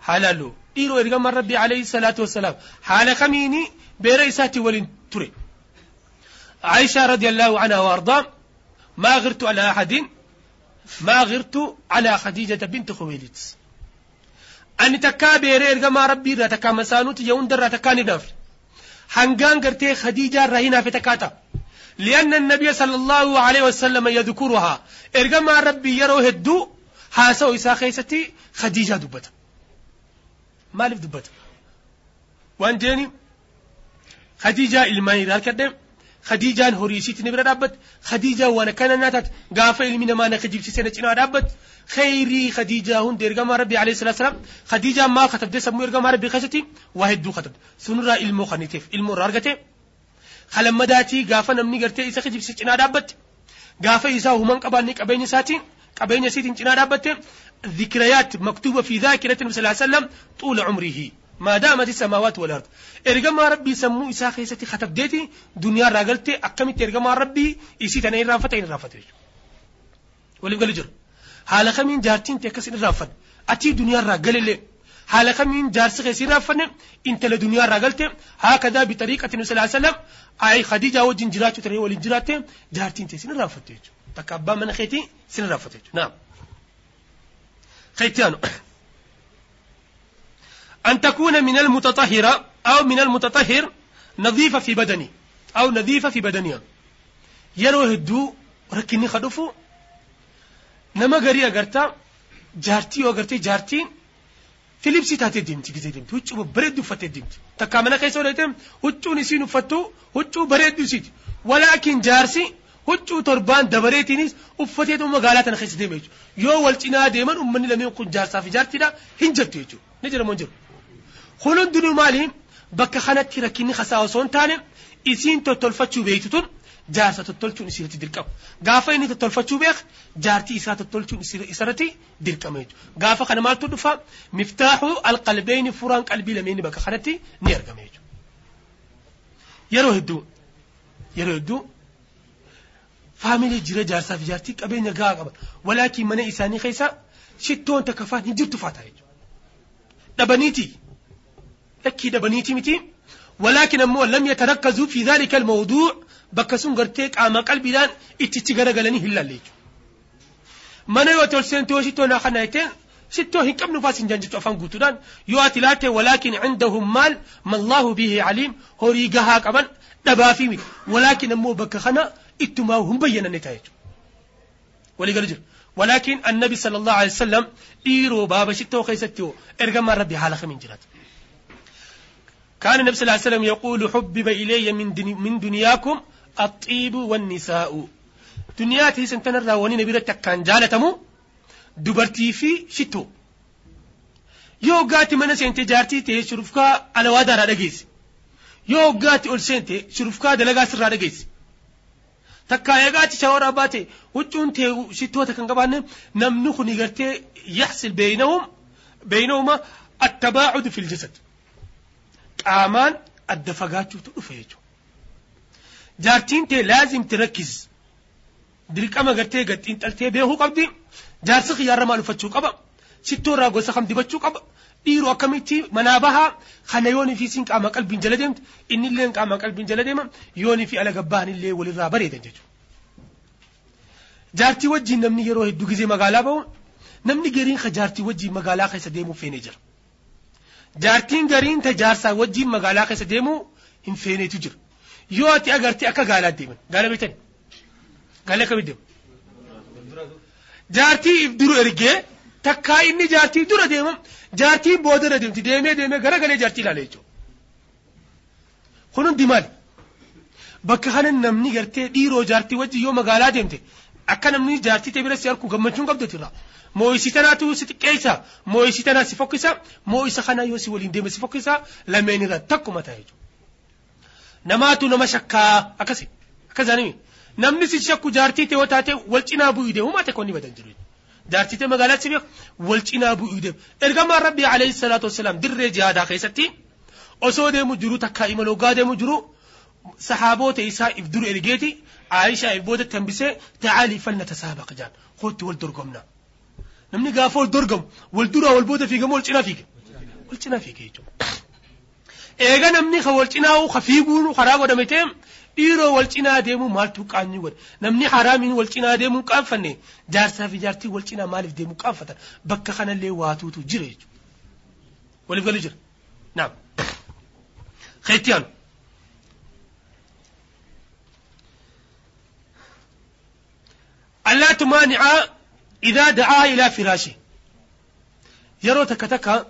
حالالو إيرو إرغم ربي عليه الصلاة والسلام حال خميني بير إساتي ولين تري عائشة رضي الله عنها وأرضاه ما غرت على أحد ما غرت على خديجة بنت خويلد. أن تكا بيرير غما ربي را تكا مسانو تجون در را تكا نداف هنگان غرتي خديجة رهينا في تكاتا. لأن النبي صلى الله عليه وسلم يذكرها. إرغم ربي يرو هدو حاسو إسا خيستي خديجة دوبتا ما لف دوبتا وان جاني خديجة المايرال كدام ذا الكدم خديجان هوريسيت نبرا دابت خديجة وانا كان ناتت غافة المين ما نخجيب سيسنة جنا دابت خيري خديجة هون ديرغما ربي عليه الصلاة والسلام خديجة ما خطب دي سمو إرغما ربي خشتي واحد دو خطب سنرى علمو خنيتف علمو رارغتي خلما داتي غافة نمني غرتي إسا خجيب سيسنة دابت غافة إسا همان قباني قبين ساتي قبين سيتين جنا دابت ذكريات مكتوبة في ذاكرة النبي صلى الله عليه وسلم طول عمره ما دامت السماوات والأرض إرجما ربي سمو إسا خيستي خطب ديتي دنيا راغلتي أكمت إرجما ربي إسي تنين رافتين رافتين ولي قال جر haala kamiin jaartiin tee akkas irraa uffanne atii duniyaa irraa galele haala kamiin jaarsi keessi irraa uffanne intala duniyaa irraa galte haakadaa bitariiqati nabi salaa sallam ay khadiijaa wajjin jiraachuu taree waliin jiraatte jaartiin tee sin irraa uffatte jechuudha takka abbaa mana keetii sin irraa uffatte jechuudha naam خيتيانو أن تكون من المتطهرة أو من المتطهر نظيفة في بدني أو نظيفة في بدنيا يروه الدو ركني خدفو. نما غري أغرتا جارتي وغرتي جارتي. في لبسي تاتي ديمتي كزي ديمتي. وچو بريدو فتي ديمتي. تكامنا كيسو ريتم. وچو نسي نفتو وچو بريدو سيتي. ولكن جارسي وچو تربان دبريتينيس وفتي دوما غالاتنا خيس ديمتي يو والتنا ديمان أمني لم يكن جارسا في جارتي دا هنجرتي وچو نجر منجر kun hundinuu maali bakka kanatti rakkinni hasaa osoo hin taane isiin tottolfachuu beektu tun jaarsa tottolchuun isirratti dirqama. Gaafa inni tottolfachuu beek jaartii isaa tottolchuun isarratti dirqama jechuudha. Gaafa kana maaltu dhufa? Miftaaxu alqalbeeyni furaan qalbii lameeni bakka kanatti ni argama jechuudha. Yeroo hedduu yeroo hedduu faamilee jira jaarsaa fi jaartii qabeenya gahaa qaban walaakiin mana isaanii keessa shittoon takka faan hin jirtu faata jechuudha. Dhabaniiti تكيد بنيتي متي ولكن أمو لم يتركزوا في ذلك الموضوع. بكسون غرتيك عما قلبي دان اتتغرى غلني هلا ليجو ما نيو تولسين توشي تونا خنايتين ستو هي كم نفاس جنجت أفان غوتودان يو اتلاته ولكن عندهم مال. ما الله به عليم. هوري غها قبل. دبا في ولكن أمو بك خنا اتما هم بينن نتايج ولي ولكن النبي صلى الله عليه وسلم إيرو باب ستو خيستو ارغم ربي حال خمن جرات. كان النبي صلى الله عليه وسلم يقول حبب إلي من دنياكم الطيب والنساء. دنياتي سنتنا الرواني نبي رتك كان جالتمو دبرتي في شتو. يو غاتي من سنتي جارتي تي شرفكا على وادار رجيس يو غاتي أول سنتي شرفكا دلغاس رجيس تكا يغاتي شاور أباتي وچون تي شتو تكن قبان نمنخ نغرتي يحصل بينهم بينهما التباعد في الجسد. Qaamaan adda fagaachuutu dhufe jechuudha jaartiin tee laazimti rakkis dirqama gartee gaxiinxaltee beekuu qabdi jaarsi xiyyaarra maal uffachuu qaba shittoo irraa gosa kam dibachuu qaba dhiiroo akkamitti manaa bahaa kana yoonii fi siin qaama qalbiin jala deemte inni illee qaama qalbiin jala deema yoonii fi alaga bahan illee walirraa bareedan jechuudha. Jaartii wajjin namni yeroo hedduu gizee magaalaa bahu namni gariin jaartii wajjin magaalaa keessa deemuu feenee jira. Jaartiin gariin ta jaarsaa wajjin magaalaa keessa deemuu hin feeneetu jira. Yoo ati agartee akka gaalaa deeman gaala beektan gaala akkamitti deemu. Jaartii if duru ergee takkaa inni jaartii dura deema jaartiin booda deemti deemee deemee gara galee jaartii ilaala jechuudha. Kun hundi maali? Bakka kana namni gartee dhiiroo jaartii wajjin yoo magaalaa deemte akka namni jaartii ta'e bira si harku gammachuun qabdu irraa. Moo isi tanaatu si xiqqeessa moo isi tanaa si fokkisa moo isa kana yoo si waliin deeme si fokkisa lameen irraa takkuma ta'a jechuudha. Namaatu nama shakkaa akkasi akkasanii namni si shakku jaartii ta'e yoo taate wal cinaa bu'ii deemu maate konni badan jiru. jaartii ta'e magaalaa si beeku wal cinaa bu'ii deemu. Ergamaan Rabbi alayhi salaatu wasalaam dirree jihaadaa keessatti osoo deemu jiru takkaa imala hoggaa deemu jiru saxaaboota isaa if dur ergeeti tambisee ta'aalii falna tasaabaqa jaan kootti wal dorgomna. namni gaafa wal dorgamu wal duraa wal booda fiigamu wal cinaa fiiga wal cinaa fiiga jechuudha. Eega namni ka wal cinaa'u ka fiiguu karaa godhame ta'e dhiiroo wal cinaa deemuu maaltu qaanyi godhe namni haraamiin wal cinaa deemuu qaanfanne jaarsaa fi jaartii wal cinaa maaliif deemuu qaanfatan bakka kanallee waatuutu jira jechuudha. Waliif galu jira. Naam. Keetiyaan. Allaatu maanicaa إذا دعا إلى فراشه yeroo takka takka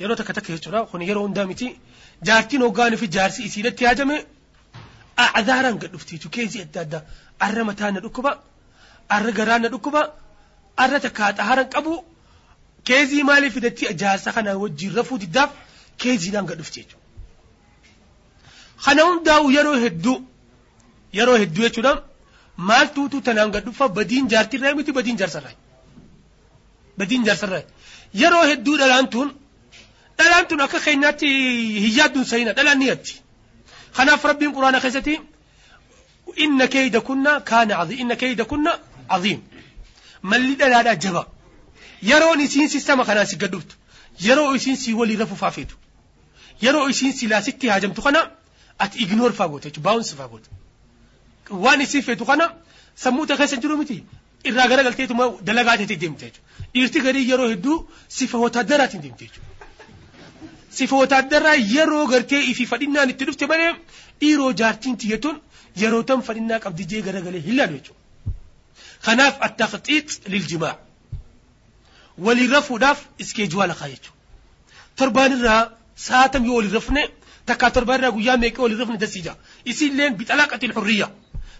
yeroo takka takka jechuudha kun yeroo hundaa miti jaartiin hoggaanii fi jaarsi isiidatti yaadame a'adaaraan gad dhufti jechuudha keezii adda addaa arra mataa na dhukkuba arra garaa na dhukkuba arra takka xaharan qabu keezii maaliif fidatti jaarsa kana wajjin rafuu diddaaf keeziidhaan gad dhufti jechuudha. Kana hundaa'u yeroo hedduu yeroo hedduu jechuudha maaltuutu tanaan gad dhufa badiin jaartirraa miti badiin jaarsarraa. Badiin jaarsarraa. Yeroo hedduu dhalaan tun dhalaan tun akka keenyaatti hin yaadduun sayina dhalaan ni yaaddi. kanaaf rabbiin quraana keessatti inna keeyda kunna kaana caziim inna keeyda kunna caziim malli dhalaadhaa jaba yeroon isiin sistama kanaan si gadduftu yeroo isiin si walii rafu faafeetu yeroo isiin si laasitti haajamtu kana ati ignoor faa goote jechuudha baawunsi faa goote waan isiin feetu kana sammuu ta'e keessa jiru miti irraa gara galteetuma dalagaa teetii deemte jechuudha dhiirti garii yeroo hedduu sifa wotaadaraatiin deemte jechuudha. sifa wotaadarraa yeroo gartee ifi fadhinnaan itti dhufte malee dhiiroo jaartiin tiyyatuun yeroo tan fadhinnaa qabdi jee garagalee hin laalu jechuudha. Kanaaf attaqxiix liljimaa waliin rafuudhaaf iskeejuwaala kaa jechuudha. Torbaan irraa saatam yoo waliin rafne takkaa torbaan irraa guyyaa meeqaa waliin rafne dasiija. Isiilleen bixalaaqatiin xurriyya.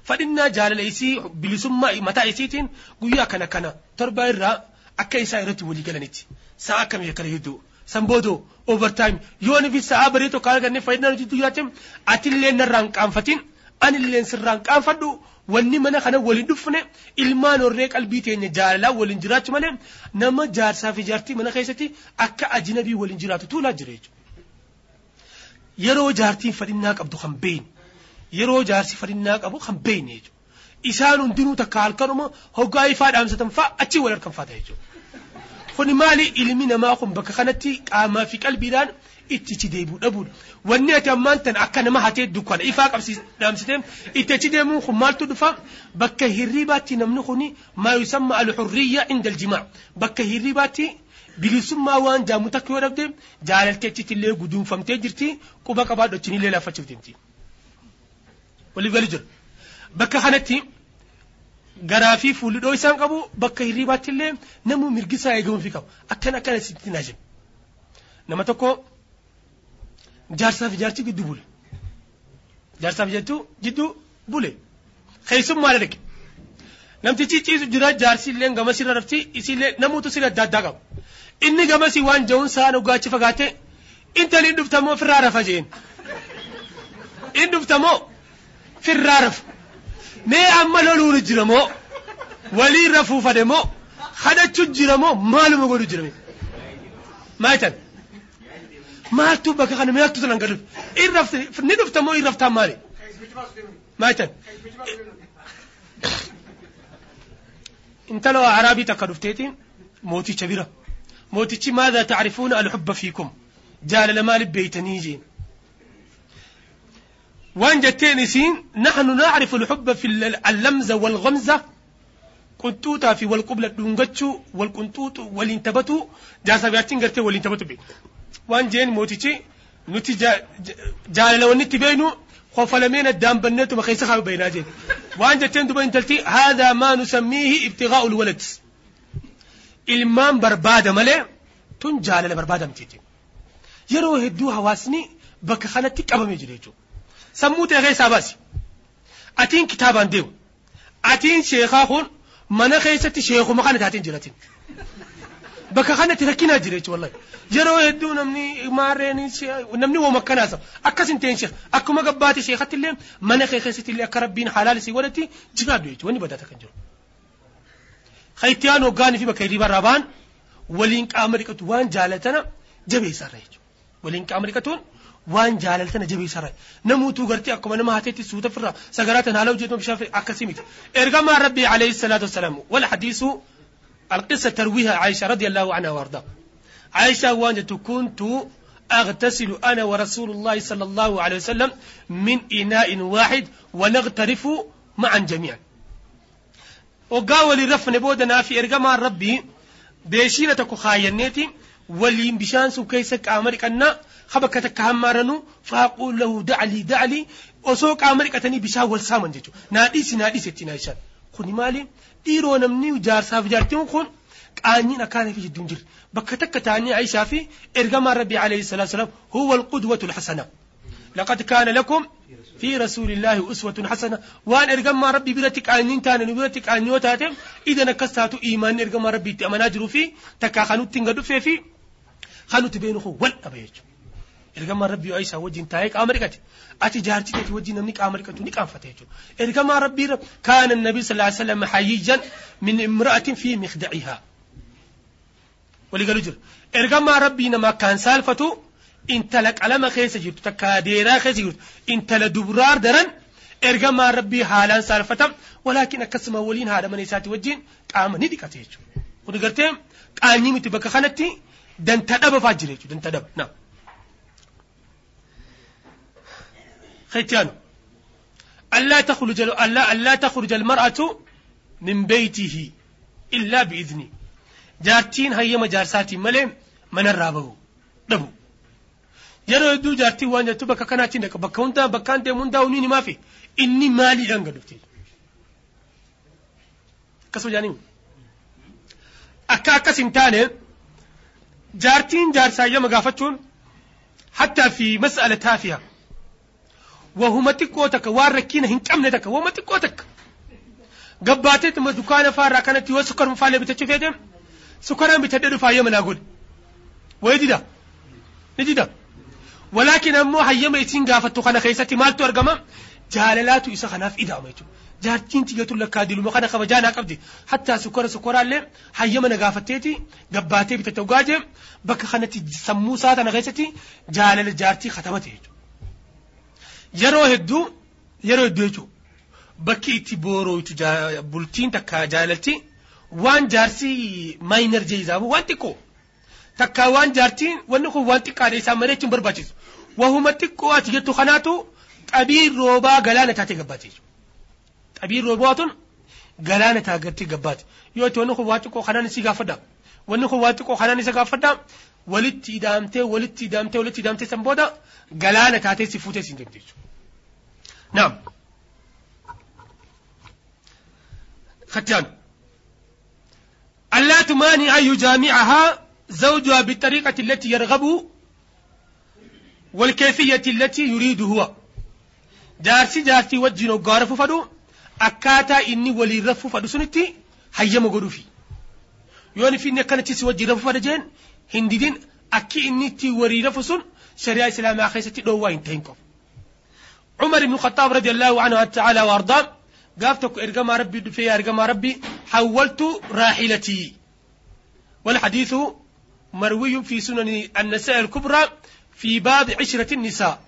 Fadhinnaa jaalala isii bilisummaa mataa isiitiin guyyaa kana kana torbaan irraa akka isaa irratti walii galanitti. Sa'a akkamii akkana hedduu. Sanboodoo overtime yoon fi sa'a baree tokko arganne fayyadaan hojii jiraatem atillee narraan qaanfatin anillee sirraan qaanfadhu wanni mana kana waliin dhufne ilmaan horree qalbii teenya jaalalaa waliin jiraachuu malee nama jaarsaa fi jaartii mana keessatti akka ajinabii waliin jiraatu tuulaa jira jechuudha. Yeroo jaartiin fadhinnaa qabdu kan beeyne yeroo jaarsi fadhinnaa qabu kan beeyne jechuudha. isaan hundinuu takka halkanuma hoggaa ifaa dhaamsatan fa'a achi wal harkan faata jechuudha. Kuni maali ilmi namaa kun bakka kanatti qaamaa fi qalbiidhaan itti ichi deebi'u dhabuudha. Wanni ati ammaan tan akka nama hatee dukkana ifaa dhaamsitee itti achi deemuun kun maaltu dhufa bakka hirribaatti namni kuni maa yusamma al-hurriyya inda al-jimaa bakka hirribaatti bilisummaa waan jaamu takka yoo dhabde jaalaltee achitti illee guduunfamtee jirti quba qabaadhu achiin illee laafachuuf deemti. Waliif gali jira. Bakka kanatti garaa fi fuullidhoo isaan qabu bakka hirribaatti illee namni mirgisaa eegamuufi qabu akkana akkana sitti naa jenna. Nama tokko jaarsaa fi jaarti gidduu bule. Jaarsaa fi jettu gidduu bule. Keessummaa dhaqe. Namtichi ciisu jira jaarsi illee gama sirra rafti isillee namuutu sirra adda addaa qaba. Inni gamasi waan ja'uun sa'aan ogaachi fagaate intali hin dhuftamoo firraa rafa jeen. In dhuftamoo في الرارف مي اما لولو ولي رفو فدمو خدا تجرمو مالو مغو نجرمي ما يتن مال توبا كخانا مي اكتو تلان قدل ارف ندف تمو ارف مالي ما يتن انت لو عربي تيتي موتي شبيرة موتي ماذا تعرفون الحب فيكم جال لما لبيتني جين وانجا سين نحن نعرف الحب في اللمزة والغمزة. كنتوتا في والقبلة دونغتشو والكنتوت والانتبتو. جاسا بياتين غرتي والانتبتو بي. وان وانجين موتيشي؟ نتي جا لو نتي بينو. خوفلمين الدام بنيتو مخيسا خاب بيناجين وانجا تين دوبين تلتي؟ هذا ما نسميه ابتغاء الولد. إلمام بربادة مالي تون جالا لبربادة متيتي يروه الدوها واسني. بك خانتك أبا ميجريتو sammuu ta'e keessaa baasi atiin kitaabaan deemu atiin sheekaa kun mana keessatti sheekuma kana taatiin jiratin bakka kanatti rakkinaa jira jechuudha wallahi yeroo hedduu namni maarreen namni wama akkanaasa akkas hin ta'in sheekh akkuma gabbaate sheekatti illee mana kee keessatti illee akka rabbiin halaal isii godhatti jiraadhu jechuudha wanni badata kan jiru. Haitiyaan hoggaanii fi bakka hirriba irraa ba'an waliin qaama dhiqatu waan jaalatana jabeessarra jechuudha. Waliin qaama dhiqatuun waan jaalatana jabeessarra. Namuutuu gartee akkuma nama hateetti suuta firraa sagaraa tan haala hojjetu bishaan akkasii miti. Rabbii alayhi salaatu wasalaam wal hadiisu القصة ترويها عائشة رضي الله عنها وارضاها عائشة وانت كنت أغتسل أنا ورسول الله صلى الله عليه وسلم من إناء واحد ونغترف معا جميعا وقاول الرفن بودنا في إرقام ربي بيشينة خاينيتي ولي بشان سو كيسك أمريكا خبك تكهم مارنو فأقول له دعلي دعلي أسوق أمريكا تني بشاو والسامن جيتو نادي سي نادي ستي نايشان خوني مالي ديرو نمني وجار صاف جارتين خون آنين أكان في جدون جر بكتك تاني عيشا في إرغم ربي عليه الصلاة والسلام هو القدوة الحسنة لقد كان لكم في رسول الله أسوة حسنة وان إرغم ما ربي بلتك آنين تانا نبلتك آنين وتاتم إذا نكستاتو إيمان إرغم ربي تأمنا جرو في تكا خانو تنغدو في في خانو تبينو خو والأبيجو ergamaan rabbii Aishaa wajjin taa'ee qaama dhiqate ati jaartii keetii wajjin namni qaama dhiqatu ni qaanfate jechuudha ergamaa rabbii kaana nabii sallallahu alaihi wasallam hayyijan min imra'atin fi mikhda'ihaa walii galu jira ergamaa rabbii nama akkaan saalfatu intala qalama keessa jirtu takka deeraa keessa jirtu intala dubraar daran ergamaa rabbii haalaan saalfatam walaakin akkasuma waliin haadha mana isaati wajjin qaama ni dhiqate jechuudha kun gartee qaanyii miti bakka kanatti danta dhaba jira jechuudha danta dhaba naam. ختيان ألا تخرج ألا ألا تخرج المرأة من بيته إلا بإذني جارتين هي مجارساتي ملء من الرابو. دبو. يرو دو جارتي وأنا تبا كاناتي نك بكونتا بكانت موندا ونيني ما في. إني مالي دان غدوتي كسو جاني أكا كسنتان جارتين جارسا يما غافتون حتى في مسألة تافهه wahuma xiqqoo takka waan rakkina hin qabne takka wahuma xiqqoo takka gabbaateetti ma dukaana faarraa kanatti yoo sukkaruma faallee bitachuu feete sukkaraan bitadhee dhufaa hayyama naa godhe wayi dida ni dida walaakin ammoo hayyama isiin gaafattu kana keessatti maaltu argama jaalalaatu isa kanaaf ida'ama jechuudha jaartiin tiyyatu lakkaa diluma kana kabajaa naa qabdi hattaa sukkara sukkaraallee hayyama na gaafatteeti gabbaatee bitatte dhugaa jee bakka kanatti sammuu isaa tana keessatti jaalala jaartii katabate jechuudha yeroo hedduu yeroo hedduu jechuudha bakki itti boorooytu bultiin takka jaalalti waan jaarsi maayinar jeezaabu waan xiqqoo. Takka waan jaartiin wanni kun waan xiqqaadha isaan malee jechuun barbaachisu. Wahuma xiqqoo ati jettu kanaatu xabiin roobaa galaana taatee gabbaate xabiin roobaa tun galaana taagartee gabbaate yoo itti wanni kun waan xiqqoo kanaan si gaafadha wanni kun waan xiqqoo kanaan isa gaafadha walitti ida'amtee walitti ida'amtee walitti ida'amtee san booda galaana taatee si jechuudha. Naam. ختان ألا تمانع يجامعها زوجها بالطريقة التي يرغب والكيفية التي يريد هو. جارسي جارتي وجنو غارف فدو. أكاتا إني ولي رفو فدو سنتي. هيما قدو في يوني في كانت سوجي رفو فدو جين هنددين أكي إني تي ولي رفو سن شريعة إسلام أخيستي دوا انتهين عمر بن الخطاب رضي الله عنه تعالى وارضاه قاف تكو إرقما ربي دفيا إرقما ربي حولت راحلتي والحديث مروي في سنن النساء الكبرى في باب عشرة النساء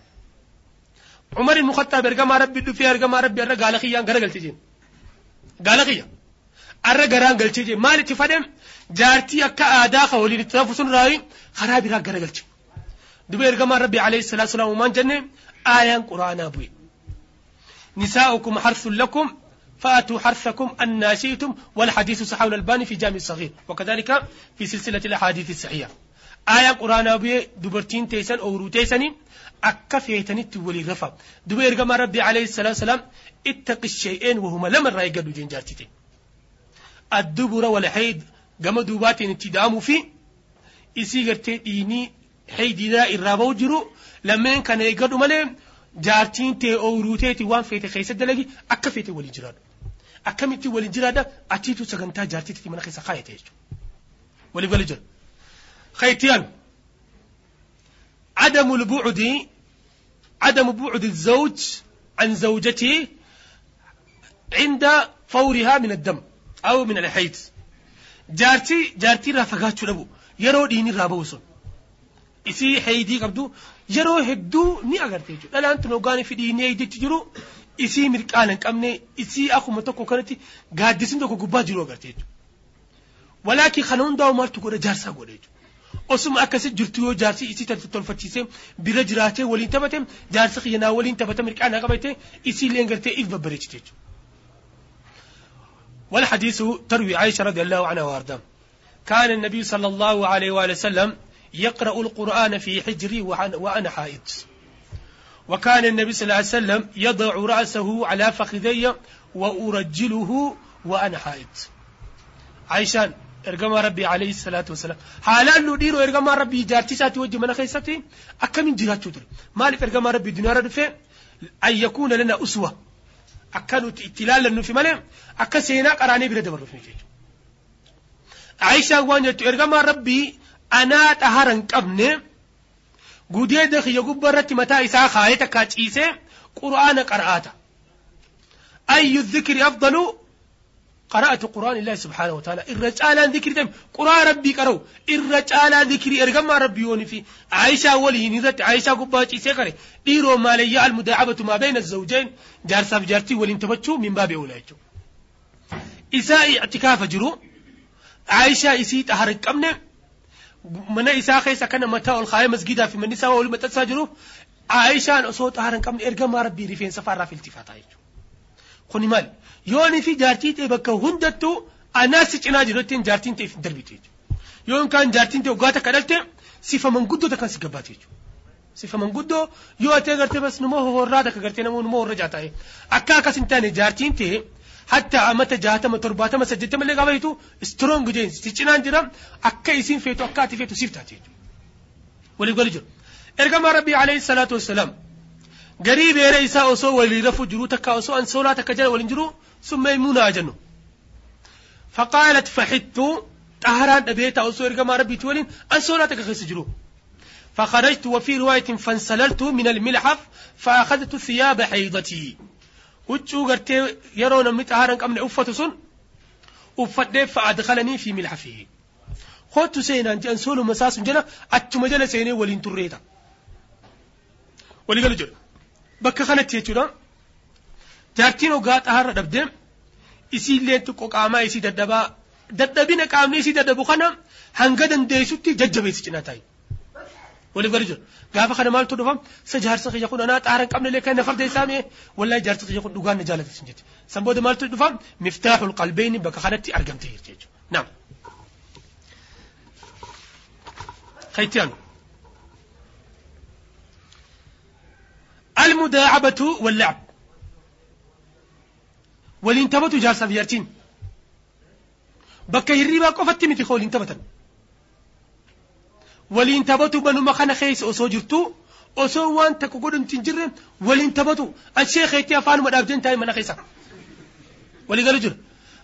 عمر بن الخطاب إرقما ربي دفيا إرقما ربي أرى قال خيان قال قلت قال خيان أرى قران قلت جين مالي جارتي أكا آداخ ولي نتنافس راي خرابي را قال قلت دبي إرقما ربي عليه الصلاة والسلام ومان جنة آيان قرآن أبوي. نساؤكم حرث لكم فأتوا حرثكم أن شئتم والحديث صحيح الألباني في جامع الصغير وكذلك في سلسلة الأحاديث الصحيحة. آية قرآن أبي دبرتين تيسن أو روتيسن walii rafa duba ergama rabbi alayhi salaatu salaam ittaqi shay'een wahuma lama irraa eeggadhu jeen jaartite addubura wal hayd gama duubaatiin itti da'amuu fi isii gartee dhiinii haydiidhaa irraa ba'u jiru lameen kana eeggadhu malee jaartiin tee ooyiruuteeti waan feete keessa dalagi akka feete waliin jiraadhu akkamitti waliin jiraadha atiitu sagantaa jaartiitti mana keessa kaayate jechuudha walii gali jira khaytiyaan عدم البعد عدم بعد الزوج عن زوجته عند فورها من الدم أو من الحيض jaartii jaartiirraa fagaachuu dhabu. Yeroo dhiinirraa ba'u sun. Isii heeyidii qabdu. Yeroo hedduu ni agartee jechuudha dhalaan tun hoggaanii fi dhiinii heeyidiitti jiru. Isii mirqaana hin qabne. Isii akkuma tokko kanatti gaaddisiin tokko gubbaa jiru agartee jechuudha walaakin kana hundaa'u maaltu godha jaarsaa godha jechuudha osuma akkasi jirtu yoo jaarsi isii tolfachiisee bira jiraatee waliin taphate jaarsi xiyyanaa waliin taphate mirqaana qabate isii leen gartee if babbareechite jechuudha. والحديث تروي عائشة رضي الله عنها وارده كان النبي صلى الله عليه وآله وسلم يقرأ القرآن في حجري وأنا حائض وكان النبي صلى الله عليه وسلم يضع رأسه على فخذي وأرجله وأنا حائض عائشة ارغم ربي عليه الصلاة والسلام. حالا لو ديرو ارغم ربي جارتي ساتي وجه من خيساتي أكمن جهات در مالك ارغم ربي دنيا ردفه أن يكون لنا أسوة. Akka nuti itti ilaallannuufi malee akka seenaa qaraanee bira dabarruuf jechuudha aayishaan waan jettu ergamaa rabbii anaa xahara hin qabne gudeeda kiyya gubbaa irratti mataa isaa kaayee takkaa ciisee qura'aana qara'aata ayyu dhikri afdalu قرأت قرآن الله سبحانه وتعالى. الرجال ذكر دم. قرآن ربي قرأوا الرجال ذكر. إرجما ربي يوني في. عائشة ولي نذت عائشة قباتي سكري ديرو ما لي المداعبة ما بين الزوجين. جار ساب جارتي ولين تبتشو من باب أولايتو إساء اعتكاف جرو. عائشة إسي isaa keessa kana mataa ol kaayee masgidaa fi manni isaa wal maxxansaa jiru Aayishaan osoo xaara hin qabne ergamaa rabbii rifeensa faarraa filtifataa jechuudha. Kuni maali? Yoonii fi jaartii ta'e bakka hundattuu anaas si cinaa jiru ittiin jaartiin ta'e darbite jechuudha. Yoon kaan jaartiin ta'e waggaa takka dhalte sifa manguddoo takkaan si gabbaate jechuudha. Sifa manguddoo yoo atee gartee bas numa horraa takka gartee nama numa horra jaataa akka akkas hin taane jaartiin ta'e hatta amata jaatama torbaatama saddeettama illee qabayitu strong jeen si cinaan jira akka isiin feetu akka ati feetu siif taate jechuudha. Walii gali jiru. Ergamaa Rabbii alayhi salaatu wassalaam قريب يا رئيسا أوسو ولي رفو جرو تكا أوسو أن سولا تكا جل ولي جرو ثم يمونا جنو فقالت فحدت تهران أبيت أوسو إرقى ما ربي تولين أن سولا تكا خيس جرو فخرجت وفي رواية فانسللت من الملحف فأخذت ثياب حيضتي وچو قرتي يرون من تهران كامل عفت سن وفد فأدخلني في ملحفه خوت سينا أنت أن سولو مساس جنا أتمجل سيني ولين تريتا ولي قالوا جرو bakka kanatti jechuudha jaartiin hoggaa xaharra dhabdee isiillee xiqqoo qaamaa isii daddabaa dadhabina qaamni isii dadhabu kana hanga dandeessutti jajjabeessi cinaa taa'i. waliif gadi jira gaafa kana maaltu dhufa sa jaarsa kiyya kun anaa xaara hin qabne illee kan na farda isaa mi'e wallahi jaarsa kiyya kun dhugaan na jaalate sun jetti san booda maaltu dhufa miftaaxul qalbeeni bakka kanatti argamte jirti jechuudha naam خيتيان المداعبة واللعب. والانتبت جالسة فيارتين بك هريبا قفت متخول انتبتا والانتبت بنو مخان خيس أسو جرتو أسو وان تكو قدن تنجر والانتبت الشيخ يتيا فانو مدابجن من خيسا. ولي قالوا جر.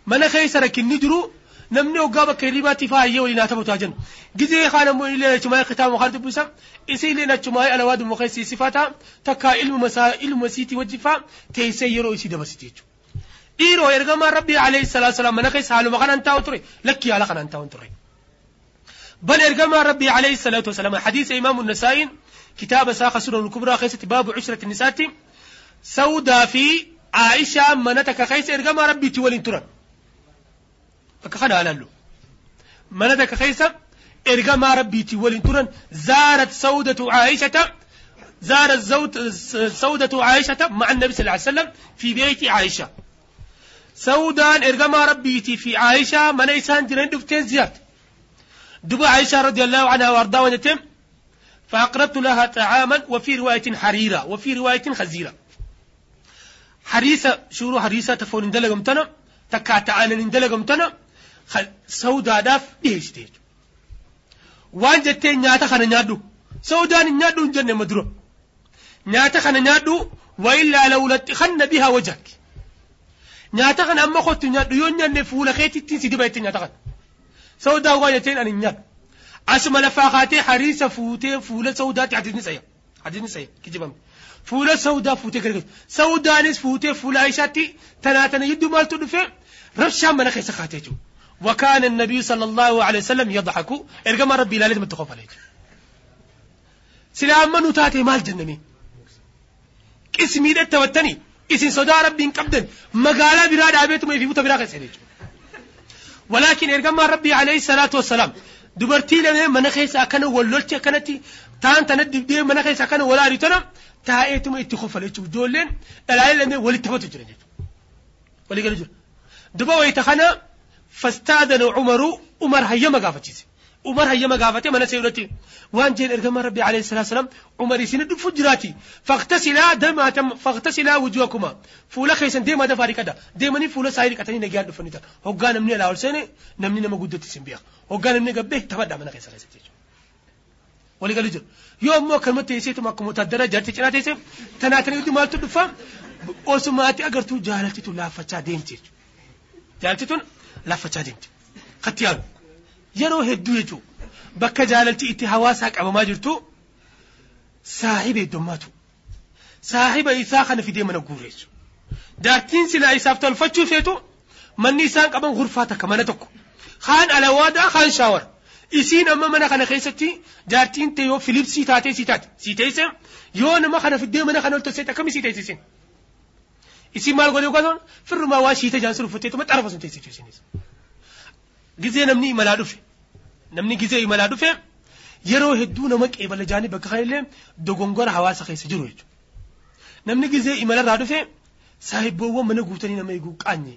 من خيسا ركن نجرو namni hoggaa bakka hirribaatti faayyee waliin haa taphatu haa jennu gizee kaan ammoo illee achumaa kitaaba kaan dubbisa isi illee achumaa alawaa dumma keessi sifata takka ilmuma isaa ilmuma isiitii wajjifaa teessee yeroo isii dabarsiti jechuudha. dhiiroo ergamaan rabbii alayhi salaatu salaam mana keessa haaluma kanaan taa'u ture lakkii haala kanaan taa'u ture. بل إرجما ربي عليه الصلاة والسلام حديث إمام النسائي كتاب ساق سورة الكبرى خيسة باب عشرة النساء سودا في عائشة منتك خيس إرجما ربي تولين ترى فكخنا على له منتك خيسة إرجما ربي تولين ترى زارت سودة عائشة زارت زوت سودة عائشة مع النبي صلى الله عليه وسلم في بيت عائشة سودان إرجما ربيتي في عائشة من إنسان جنين دفتين زيارة دبا عائشة رضي الله عنها وأرضاها ونتم فأقربت لها طعاما وفي رواية حريرة وفي رواية خزيرة حريسة شورو حريسة تفون اندلق امتنا تكاتا عانا اندلق امتنا سودا داف ديش ديش وان جتين نياتا خانا نيادو سودان نيادو جنة مدرو نياتا خانا نيادو وإلا لو لتخن بها وجهك نياتا خانا أما خوتو نيادو يون نيادو فولا خيتي تنسي دبايتين نياتا خانا سودا وايتين أن النياب أسمى لفاقاتي حريصة فوتي فولة سودات حديثني سيا حديثني سيا كجبام فولة سودا فوتي كريك سودا نس فوتي فولة عيشاتي تناتنا يدو مال تدفع رشا من خيس خاتيجو وكان النبي صلى الله عليه وسلم يضحك. ارقم ربي لا لازم عليك. سلام من تاتي؟ مال جنني. اسمي ده توتني. اسم صدا ربي قبدن مقالا براد عبيت ما في بوتا برا خيس ولكن إرجما ربي عليه الصلاة والسلام. دبرتي لنا من خيس أكن ولولتي أكنتي. تان تندب دي من خيس أكن ولا ريتنا. تايتم اتخوف عليك. جولين. لا لنا ولي تبتو جرني ولي قال دبا ويتخنا فاستاذن عمر عمر هيا مغافتي عمر هيا مغافتي من سيرتي وان جين إرجما ربي عليه الصلاة والسلام عمر يسين دب فجراتي. فاغتسلا دم فاغتسلا وجوهكما. فولا خيسن ديما دفاري كدا. ديما ني فولا سايري كتاني نجار دفنيتا. هوغا نمني لا ولسني نمني نما غدتي سمبيا هوغا نمني غبه تبدا من خيسن خيسن ولي قال جل يوم مو كلمة تيسيت ما كم تدرى جرتي جنا تيسي تناتني يدي مالتو دفا. اوسماتي اغرتو جالتي تو لافچا ديمتي جالتي lafa chaadimti katti yaadu yeroo hedduu jechuun bakka jaalalchi itti hawaasaa qabamaa jirtu saahiba heddommaatu saahiba isaa kana fidee mana guureessu daartiin silaa isaaf tolfachuu feetu manni isaan qaban gurfaa takka mana tokko kaan alawaadaa kaan shaawara isiin amma mana kana keessatti jaartiin tee yoo filiipsii taatee si taate si teessee yoo nama kana fidee mana kana ol tosseet akkami si teessiseen isin maal godhee gosoon firrumaa waa shiita jaansuu uffatteetuma xarafa sun teessichu isinis gizee namni imalaa dhufe namni gizee imalaa dhufe yeroo hedduu nama qeebala jaanii bakka kanallee dogongora hawaasa keessa jiru jechuudha namni gizee imalarraa dhufe saahibboowwan mana guutanii nama eeguu qaanye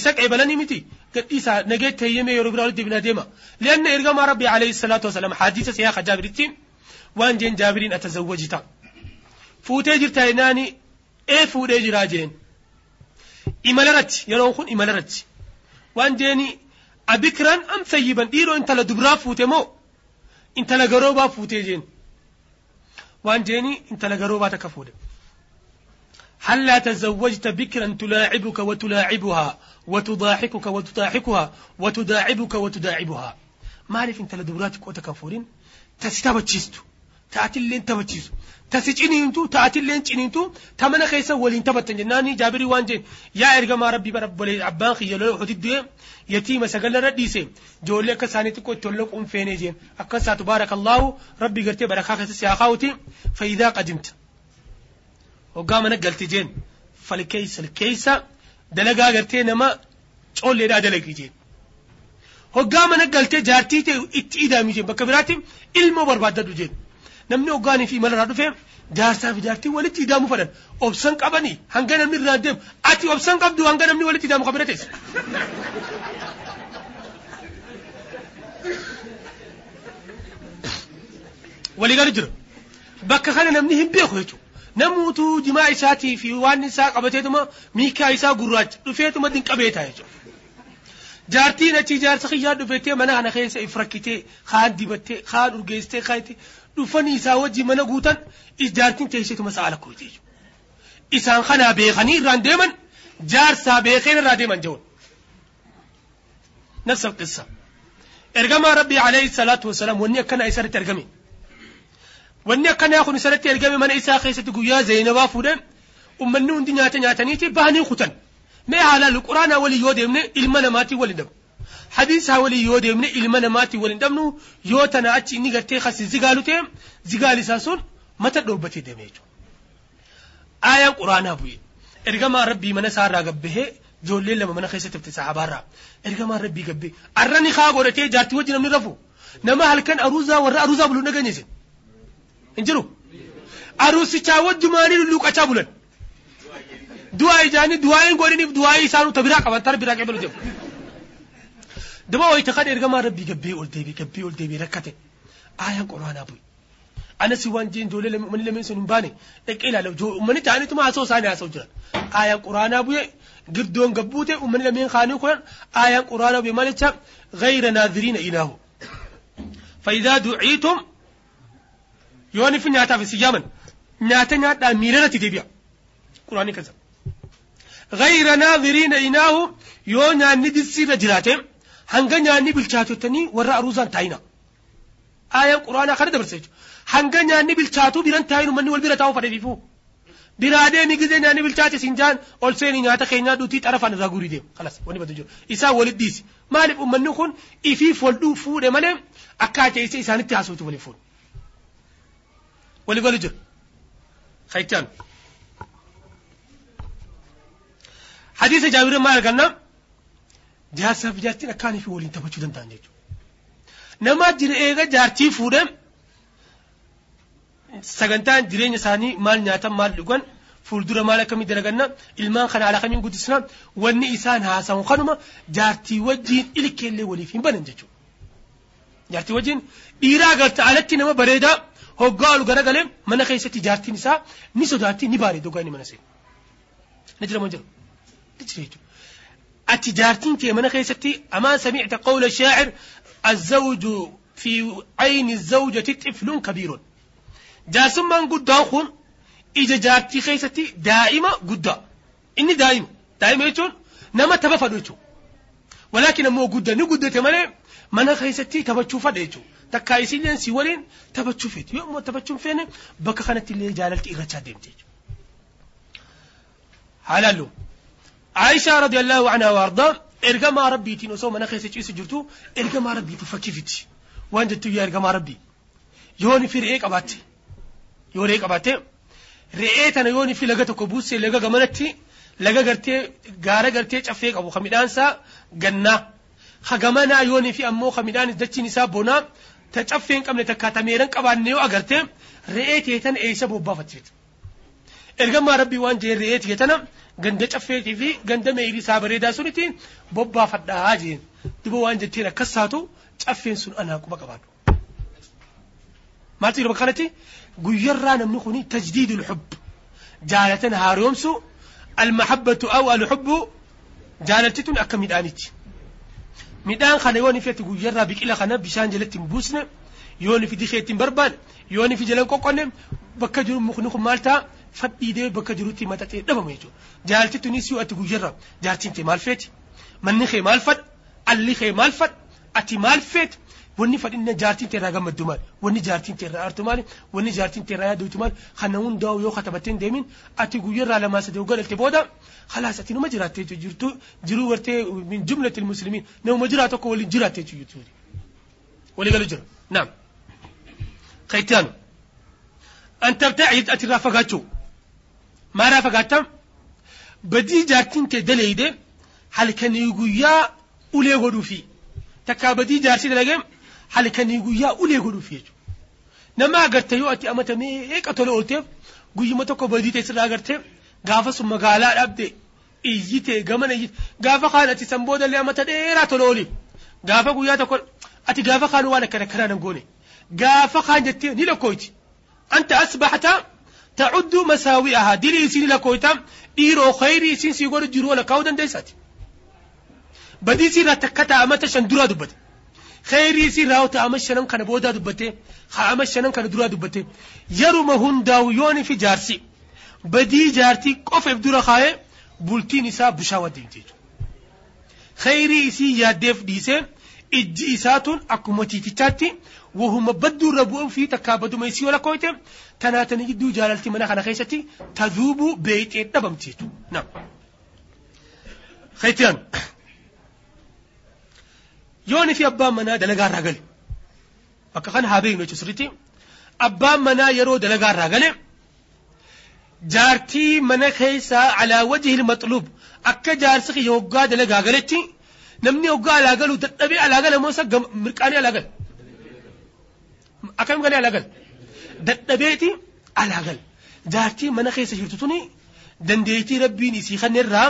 isa qeebalanii miti gadhiisaa nagee teeyyamee yeroo biraa walitti deebinaa deema lianna ergamaa rabbi alayhi salaatu wasalaam hadiisa siyaaqa jaabiritti waan jeen jaabiriin atazawwajita fuutee jirtaa jennaani ee fuudhee jiraa jeen imalarratti yeroon kun imalarratti waan jeeni abikran am sayyiban dhiiroo intala dubraa fuute moo intala garoobaa fuutee jeen waan jeeni intala garoobaa takka fuudhe هلا تزوجت بكرا تلاعبك وتلاعبها وتضاحكك وتضاحكها وتداعبك وتداعبها ما عرف انت لدبراتك وتكفورين تأتي اللي انت بتشيسو تسجنينتو تأتي اللي انتو تمنى خيسا ولي انت بتنجناني جابري وانجين يا ارغما ربي برب ولي عبان خي يلو حدد يتيم سقل رديسي. جولي كساني تكو تولق أم فينيجين أكسا تبارك الله ربي قرتي بركاك سياخاوتي. فإذا قدمت. وقام نقلت جين. falkeeysa keeysa dalagaa gartee nama colleedhaa dalagii jeen hoggaa mana galtee jaartii ta'e itti idaami jeen bakka biraatti ilmoo barbaaddadhu jeen namni hoggaanii fi imalarraa dhufee jaarsaa fi jaartii walitti idaamu fadhan obsan qabanii hanga namni irraa deemu. Ati obsan qabdu hanga namni walitti idaamu qabira teessa. walii gadi jira. Bakka kana namni hin beeku jechuudha. Namuutu jimaa isaatii fi waan isaa qabateetuma miikaa isaa gurraacha dhufeetuma dinqabeetaa jechuudha. Jaartiin achi jaarsa kiyyaa dhufeettee mana kana keessa if rakkitee kaan dibattee kaan urgeessitee kaayite dhufanii isaa wajjin mana guutan jaartiin teesseetuma saala koote jechuudha isaan kanaa beekanii irraan deeman jaarsaa beekeen irraa deeman jechuudha nafsa qissa ergamaa rabbii alayhi salaatu wasalaam wanni akkana isarratti argame wanni akkanaa kun isarratti ergame mana isaa keessatti guyyaa zeenabaa fuudhan ummanni hundi nyaata nyaataniiti bahanii kutan mee haalaalu quraanaa walii yoo deemne ilma namaatii waliin dhabnu hadiisaa walii yoo deemne ilma namaatii waliin dhabnu yoo tana achi inni gartee kasi zigaalu ta'e zigaalisaa sun mata dhoobbatee deeme jechuudha aayaan quraanaa bu'e ergamaa rabbii mana isaarraa gabbahee ijoolleen lama mana keessatti fite sahabaarraa ergamaa rabbii gabbee arrani haa godhatee jaartii wajji namni rafu nama halkan aruuzaa warra aruuzaa bulu dhageenyesin hin jiru aruusichaa wajjumaanii lulluuqachaa bulan du'aa ijaanii du'aa hin godhiniif du'aa isaanuu ta biraa qaban tara دبا وي تخاد ارغا ما ربي غبي اول ديبي غبي اول ديبي ركته ايا قرانا بو أنا سي وان جين دول من لم من سنون باني اقيل لو جو من تاني تما سو ساني اسو جرا ايا قرانا بو غدون غبوته من لم من خاني كون ايا قرانا بو ملچا غير ناذرين اله فاذا دعيتم يوني في نياتا في سيامن نياتا نياتا ميرنا تيديبيا قراني كذا غير ناظرين إناه يونا ندسي رجلاتهم هنغنيا ني بلچاتو تني ورا روزان تاينا آية القرآن آخر دبرسيج هنغنيا ني بلچاتو بيران تاينا مني والبيرا تاو فده بيفو بيرا دي مي غزي ناني بلچاتي سنجان أولسيني نياتا خينا دوتي طرفا نزاقوري ديو خلاص واني بدو جور إسا والد ديس مالب أمنو خون إفي فولدو فو دي مني أكاتي إسا إسا نتحاسو تولي فون والي جور خيطان حديث جابر مالغنم arganna jaarsaaf jaartiin akkaanii fi waliin taphachuu danda'an jechuudha. Nama jira eega jaartii fuudhe sagantaan jireenya isaanii maal nyaatan maal dhugan fuuldura maal akkamii dalaganna ilmaan kana haala kamiin guddisna wanni isaan haasawu kanuma jaartii wajjiin ilkeellee waliif hin banan jechuudha. Jaartii wajjiin dhiiraa galta alatti nama bareedaa hoggaa ol garagalee mana keessatti jaartiin isaa ni sodaatti ni baare dogaa inni mana seenu. Ni jira moo jira? Ni jira jechuudha ati jaartiin kee mana keessatti amaa samicta qawla shaacir azzawju fi ayni zawjati xifluun kabiiron jaarsummaan guddaan kun ija jaartii keessatti daa'ima guddaa inni daa'ima daa'ima jechuun nama tapha fadhu jechuudha walaakin ammoo guddaa ni guddate malee mana keessatti taphachuu fadha jechuudha takkaa isilleen si waliin taphachuu feeti yoo ammoo taphachuun feene bakka kanatti illee jaalalti irrachaa deemte jechuudha haalaalluun. Aayishaa radiyallahu anhaa waardaa ergamaa rabbiitiin osoo mana keessa ciisu jirtu ergamaa rabbiitiin fakkii fiti waan jettu yaa ergamaa rabbii? Yooni fi re'ee qabaatte yoo re'ee qabaatte re'ee tana yooni fi laga tokko buusse laga gamanatti laga gartee gaara gartee caffee qabu ka midhaansaa gannaa ka gamanaa yooni fi ammoo ka midhaan dachiin isaa bonaa ta caffee hin qabne takka ta meeran qabaanne yoo agarte re'ee teetan eessa bobbaafatte? Ergamaa rabbii waan jeen re'ee teetana ganda caffeetii fi ganda meeyrii isaa bareedaa sunitti bobbaafadhaa jeen. Duba waan jetteen akkas taatu caffeen sun anaa quba qabaadhu maaltu yeroo kanatti? Guyyarraa namni kun tajdiidul hubb. Jaalatan haaromsu almahabbatu aw alhubbu jaalaltituun akka midhaanitti. Midhaan kana yoo nifetti guyyarraa biqila kana bishaan jalatti hin buusne yoo nifi dikeetti hin barbaanne yoo nifi jalan qoqqonne bakka jiru mukni kun maal ta'a fadhiidee bakka jirutti maxaxee dhabamu jechuudha. Jaalaltituunis yoo ati guyyarraa jaartiin kee maal feeti? Manni kee maal fadha alli kee maal fadha ati maal feeti? Wanni fadhinna jaartiin teerraa gammaddu maali? Wanni jaartiin teerraa aartu maali? Wanni jaartiin teerraa yaadduutu maali? Kana hundaa'u yoo katabattee deemin ati guyyarraa lamaa sadii godhatte booda khalaas ati numa jiraattee jirtu jiruu gartee min jumlati muslimiin namuma jiraa tokko waliin jiraattee jirtu. Walii galu jira. Naam. Kaytaanu an tabtacid ati irraa fagaachuu irraa fagaattam badii jaartiin tee daleeyde halkanii guyyaa ulee godhuufi takkaa badii jaarsi dalagee halkanii guyyaa ulee godhuufi jechuudha. Nama agarte yoo ati amata meeqa tola oolteef guyyuma tokko badii teessirraa agarte gaafa sun magaalaa dhabde iyyite gamana iyyite gaafa kaan ati san boodallee amata dheeraa tola ooli gaafa guyyaa tokko ati gaafa kaan waan akkana kanaa nan goone gaafa kaan jettee ni lakkooyti anta asbaxata تعد مساوئها. ديري سيني لكويتام إيرو خيري سين سيقول جرو لكاودن ديساتي بدي سيرا تكتا أمتشن درا دبت خيري سيرا وتأمشن كان بودا دبتي خامشن كان درا دبتي يرمهن داويون في جارسي. بدي جارتي قف درا خايه بولتين إسا بشاوة ديجيجو خيري إسي يادف ديسي اجيسات اكمتي في تاتي وهم بدو ربو في تكابدو ميسي ولا كويت تناتني جدو جالتي منا خنا خيستي تذوب بيت تبمتيتو نعم خيتان يوني في ابا منا دلغا راغل بك خن هابي نو تشريتي ابا منا يرو دلغا راغل جارتي منا خيسا على وجه المطلوب أكا جارسخ يوغا دلغا غلتي namni hoggaa alaa galu dadhabee alaa gala moo isa mirqaanii alaa gala akkam galee alaa gala dadhabeeti alaa gala jaartii mana keessa jirtu tuni dandeettii rabbiin isii kanneerraa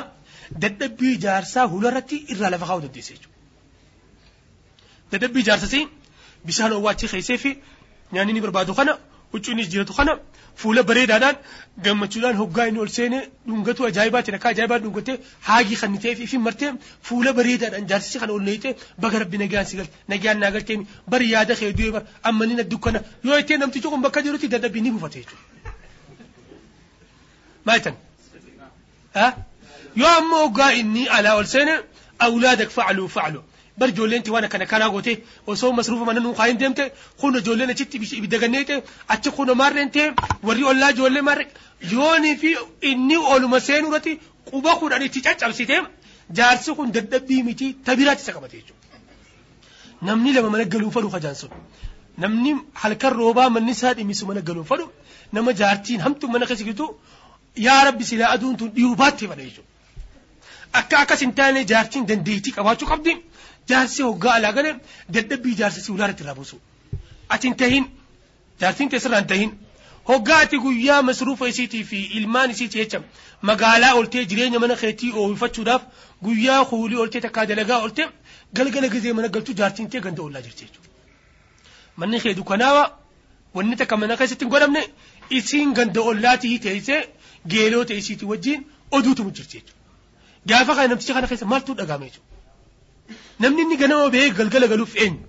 dadhabbii jaarsaa hularratti irraa lafa kaa'uu dandeesse jechuudha. Dadhabbii jaarsasii bishaan owwaachii keessee fi nyaanni ni barbaadu kana huccuun ni jiratu kana fuula bareedaadhaan gammachuudhaan hoggaa inni ol seene dhungatu ajaa'ibaatiin akka ajaa'ibaa dhungatee haagii kan ta'eef ifi martee fuula bareedaadhaan jaarsisi kana ol neeyitee baga rabbi nagaan si galte nagaan naa galteen bari yaada kee du'ee bar amma ni na dukkana yoo ittee namtichi kun bakka jirutti dadhabbii ni buufate jechuudha. Maalitan? Yoo ammoo hoggaa inni alaa ol seene awlaadak fa'aluu fa'aluu. Bar ijoolleen waan akkana kanaa goote osoo masruufa mana nuu kaayin deemte kun ijoolleen achitti ibidda ganneete achi kun maarreen tee warri ollaa ijoollee maarre yoonii fi inni oluma seenuu irratti quba kudhan itti caccabsite jaarsi kun dadhabbii miti tabiraatti isa qabate jechuudha. Namni lama mana galuu fadhu hajaan sun. Namni halkan roobaa manni isaa dhimisu mana galuu fadhu nama jaartiin hamtu mana keessa jirtu yaa rabbi silaa aduun tun dhiiru baattee fadha jechuudha. Akka akkas hin taane jaartiin dandeettii qabaachuu qabdi. jaarsi hoggaa alaa gale dadhabbii jaarsisi ulaarratti irraa buusu. Ati hin tahin jaartiin teessirraa hin tahin hoggaa ati guyyaa masruufa isiitii fi ilmaan isiitii jecha magaalaa oltee jireenya mana keetii oomishachuudhaaf guyyaa kuulii oltee takkaa dalagaa oltee galgala gizee mana galchuu jaartiin tee ganda ollaa jirti jechuudha. Manni kee dukkanaawa wanni takka mana keessatti hin godhamne isiin ganda ollaatii teessee geelota isiitii wajjin oduutu jirti jechuudha. Gaafa kana namticha kana keessa maaltu dhagahame jechuudha. namni inni ganama bahee galgala galuuf eenyu?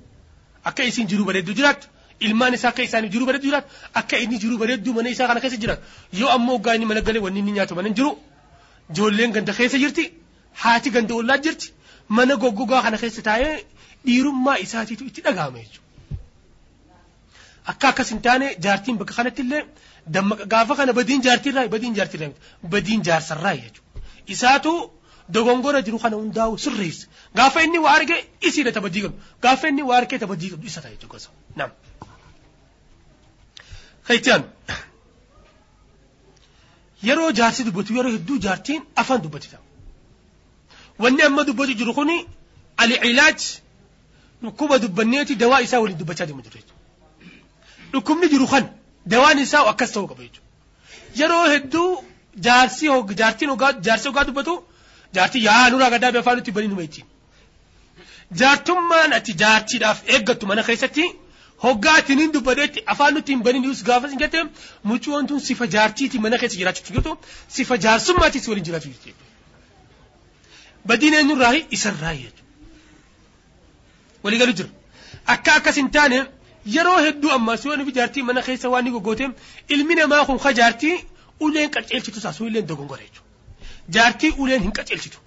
Akka isiin jiruu bareeddu jiraattu? Ilmaan isaa akka isaanii jiruu bareeddu jiraattu? Akka inni jiruu bareeddu mana isaa kana keessa jiraatu yoo ammoo hoggaa inni mana galee wanni inni nyaatu mana hin jiru? Ijoolleen ganda keessa jirti? Haati ganda ollaa jirti? Mana goggogaa kana keessa taa'ee dhiirummaa isaatiitu itti dhagahame jechuudha. Akka akkas hin taane jaartiin bakka kanatti illee dammaqa gaafa kana badiin jaartiirraa badiin jaartiirraa badiin jaarsarraa jechuudha. Isaatu dogongora jiru kana hundaa'u sirreessa. Gaafa inni waa arge isiidha tabajii galu. Gaafa inni waa argee tabajii galu isa ta'a jechuudha. Nam. Kayitiyaan. Yeroo jaarsi dubbatu yeroo hedduu jaartiin afaan dubbatita. Wanni amma dubbatu jiru kuni al-ilaaj dhukkuba dubbanneeti dawaa isaa waliin dubbachaa deemu jiru jechuudha. Dhukkubni jiru kan dawaan isaa akkas ta'uu qaba jechuudha. Yeroo hedduu jaarsi jaartiin jaarsi hoggaa dubbatu jaartii yaa nurraa gaddaa afaan nutti banii numa ittiin. Jaartummaan ati jaartiidhaaf eeggattu mana keessatti hoggaa ittiin dubbadeetti afaan nutti hin banii nus gaafa hin jette muccoon tun sifa jaartiiti mana keessa jiraachuutu jirtu sifa jaarsummaatiis waliin jiraachuu jirti. Badiin eenyurraa isarraa jechuudha. Walii galu jira. Akka akkas hin taane yeroo hedduu ammas yoo nufi jaartii mana keessa waan ni goggoote ilmi namaa kun jaartii uleen qaceelchitu saasuu illeen dogongora jechuudha. jaartii uleen hin qaceelchitu.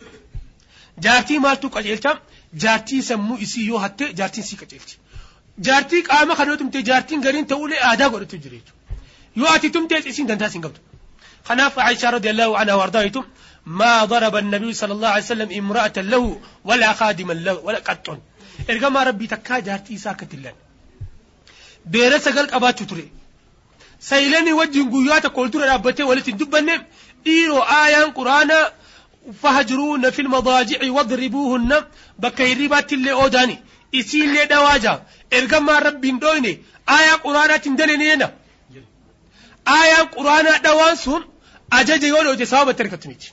Jaartii maaltu qaceelcha? Jaartii sammuu isii yoo hatte jaartiin sii qaceelchi. Jaartii qaama kana yoo tumte jaartiin gariin ta'uulee aadaa godhatu jira jechuudha. Yoo ati tumtee isiin dantaa siin qabdu. Kanaaf Aishaa radiyallahu anha wardaaitu ما ضرب النبي صلى الله عليه وسلم امرأة له ولا خادما له ولا قط إرجما ربي تكا جارتي ساكت الله بيرة سقل قبات تري سيلاني وجه قيوات قلتور ربته ولتن دبنه dhiiroo aayaan quraana فهجروهن في المضاجع واضربوهن بكي ربات اللي أوداني. إسي اللي دواجا. إرقما رب دويني آية قرآنة دلنينا آية قرآنة دوانسون. أجاج يولو إتي سوابة تركتميت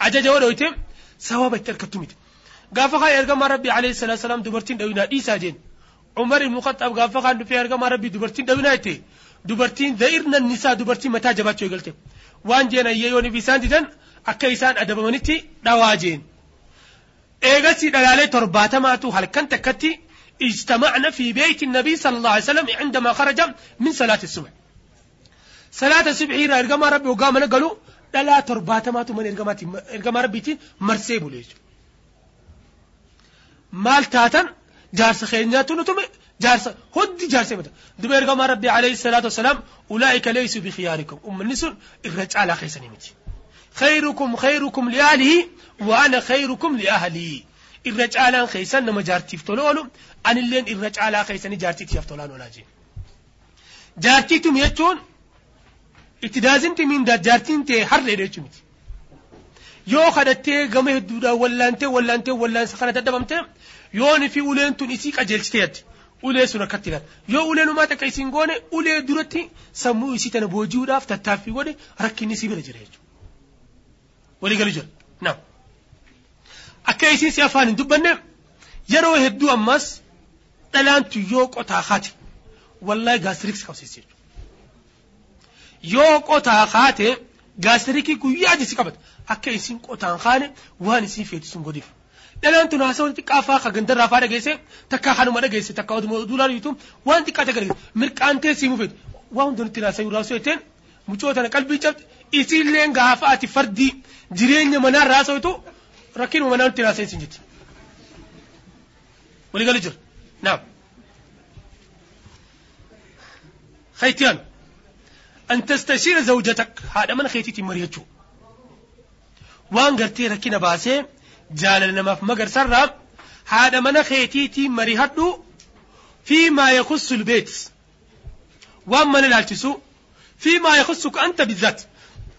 أجاج يولو إتي سوابة تركتميت قافقا إرقما ربي عليه الصلاة والسلام دبرتين دوينا. إيسا جين. عمر بن الخطاب قافقا في إرقما ربي دبرتين دوينا إتي دبرتين ذئرنا النساء دبرتين متى جبات قلت وان جينا ييوني في سانددن akka isaan adabamanitti dhawaajeen eegasii dhalaalee torbaatamaatu halkan takkatti اجتمعنا في بيت النبي صلى الله عليه وسلم عندما خرج من صلاة الصبح صلاة الصبح هنا إرقام ربي وقام قالوا لا ترباتمات من إرقام ربي مرسيبو ليش maal taatan jaarsa keenyaatu nu tume jaarsa hundi jaarsee bada duba ergamaa rabbii alayhi salaatu wasalaam ulaa'ika leysu bikhiyaarikum ummanni sun irra caalaa keessanii miti khayrukum khayrukum liahlihi wa ana khayrukum liahlii irra caalaan keessan nama jaartiif tole oolu anilleen irra caalaa keessanii jaartiitiif tolaan oolaa jee jaartiitum jechuun itti daazimti miin jaartiin ta'e harreedha jechuu miti yoo kadhattee gama hedduudhaan wallaantee wallaantee wallaansa kana dadhabamte yoon fi uleen tun isii qajeelchiteetti ulee sun akkatti ilaala. Yoo uleen umaa takka isiin goone ulee duratti sammuu isii tana booji'uudhaaf tattaaffii godhe rakkinni isii bira jira jechuudha. walii galu jira. Naam. Akka isiin si afaan hin dubbanne yeroo hedduu ammas dhalaantu yoo qotaa haate wallahi gaastiriks qabsiisa jechuudha. Yoo qotaa haate gaastirikii guyyaa jisi qabata. Akka isiin qotaan haane waan isiin feetu sun godiif dhalaan tun haasawwan xiqqaa faa ka gandarraa faa dhageesse takka hanuma dhageesse takka oduma duulaan yuutu waan xiqqaa dhageesse mirqaantee siimuu feetu waan hundi nutti naasayuu raasuu eteen mucoo tana qalbii cabde isiilleen gaafa ati fardii jireenya manaa irraa haasawutu rakkinuma manaa nutti naasayuu sin jetti walii galu jira naam خيتيان أن تستشير زوجتك هذا من خيتي مريتشو وان قرتي ركنا باسي جال نما في مقر سرة هذا من خيتي مريهدو فيما يخص البيت. وان من الالتسو فيما يخصك أنت بالذات.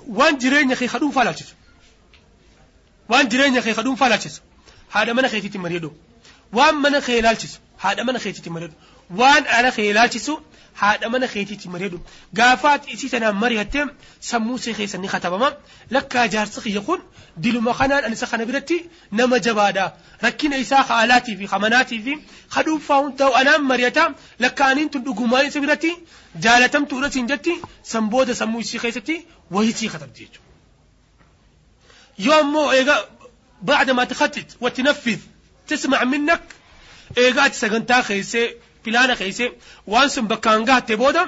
وان جرين يخي خدوم فالالتسو وان جرين يخي خدوم فالالتسو هذا من خيتي مريدو وان من خيلالتسو هذا من خيتي مريدو وان أنا خيلالتسو haadha mana keetiitti mareedu gaafaat isii tanaan mari'attee sammuu see keessa ni katabama lakkaa jaarsi kiyya kun diluma kanaan anisa kana biratti nama jabaadha rakkina isaa haalaatii fi hamanaatii fi hadhuunfaa hundaa'u anaan mari'ata lakkaaniin tun dhugumaan isa biratti jaalatamtuudha siin jetti san booda sammuu isii keessatti wayitii katabdi jechuudha. yoo ammoo eega بعد ما تخطط وتنفذ تسمع منك إيجات سجنتا خيسي plana ka ise wansum bakanga teboda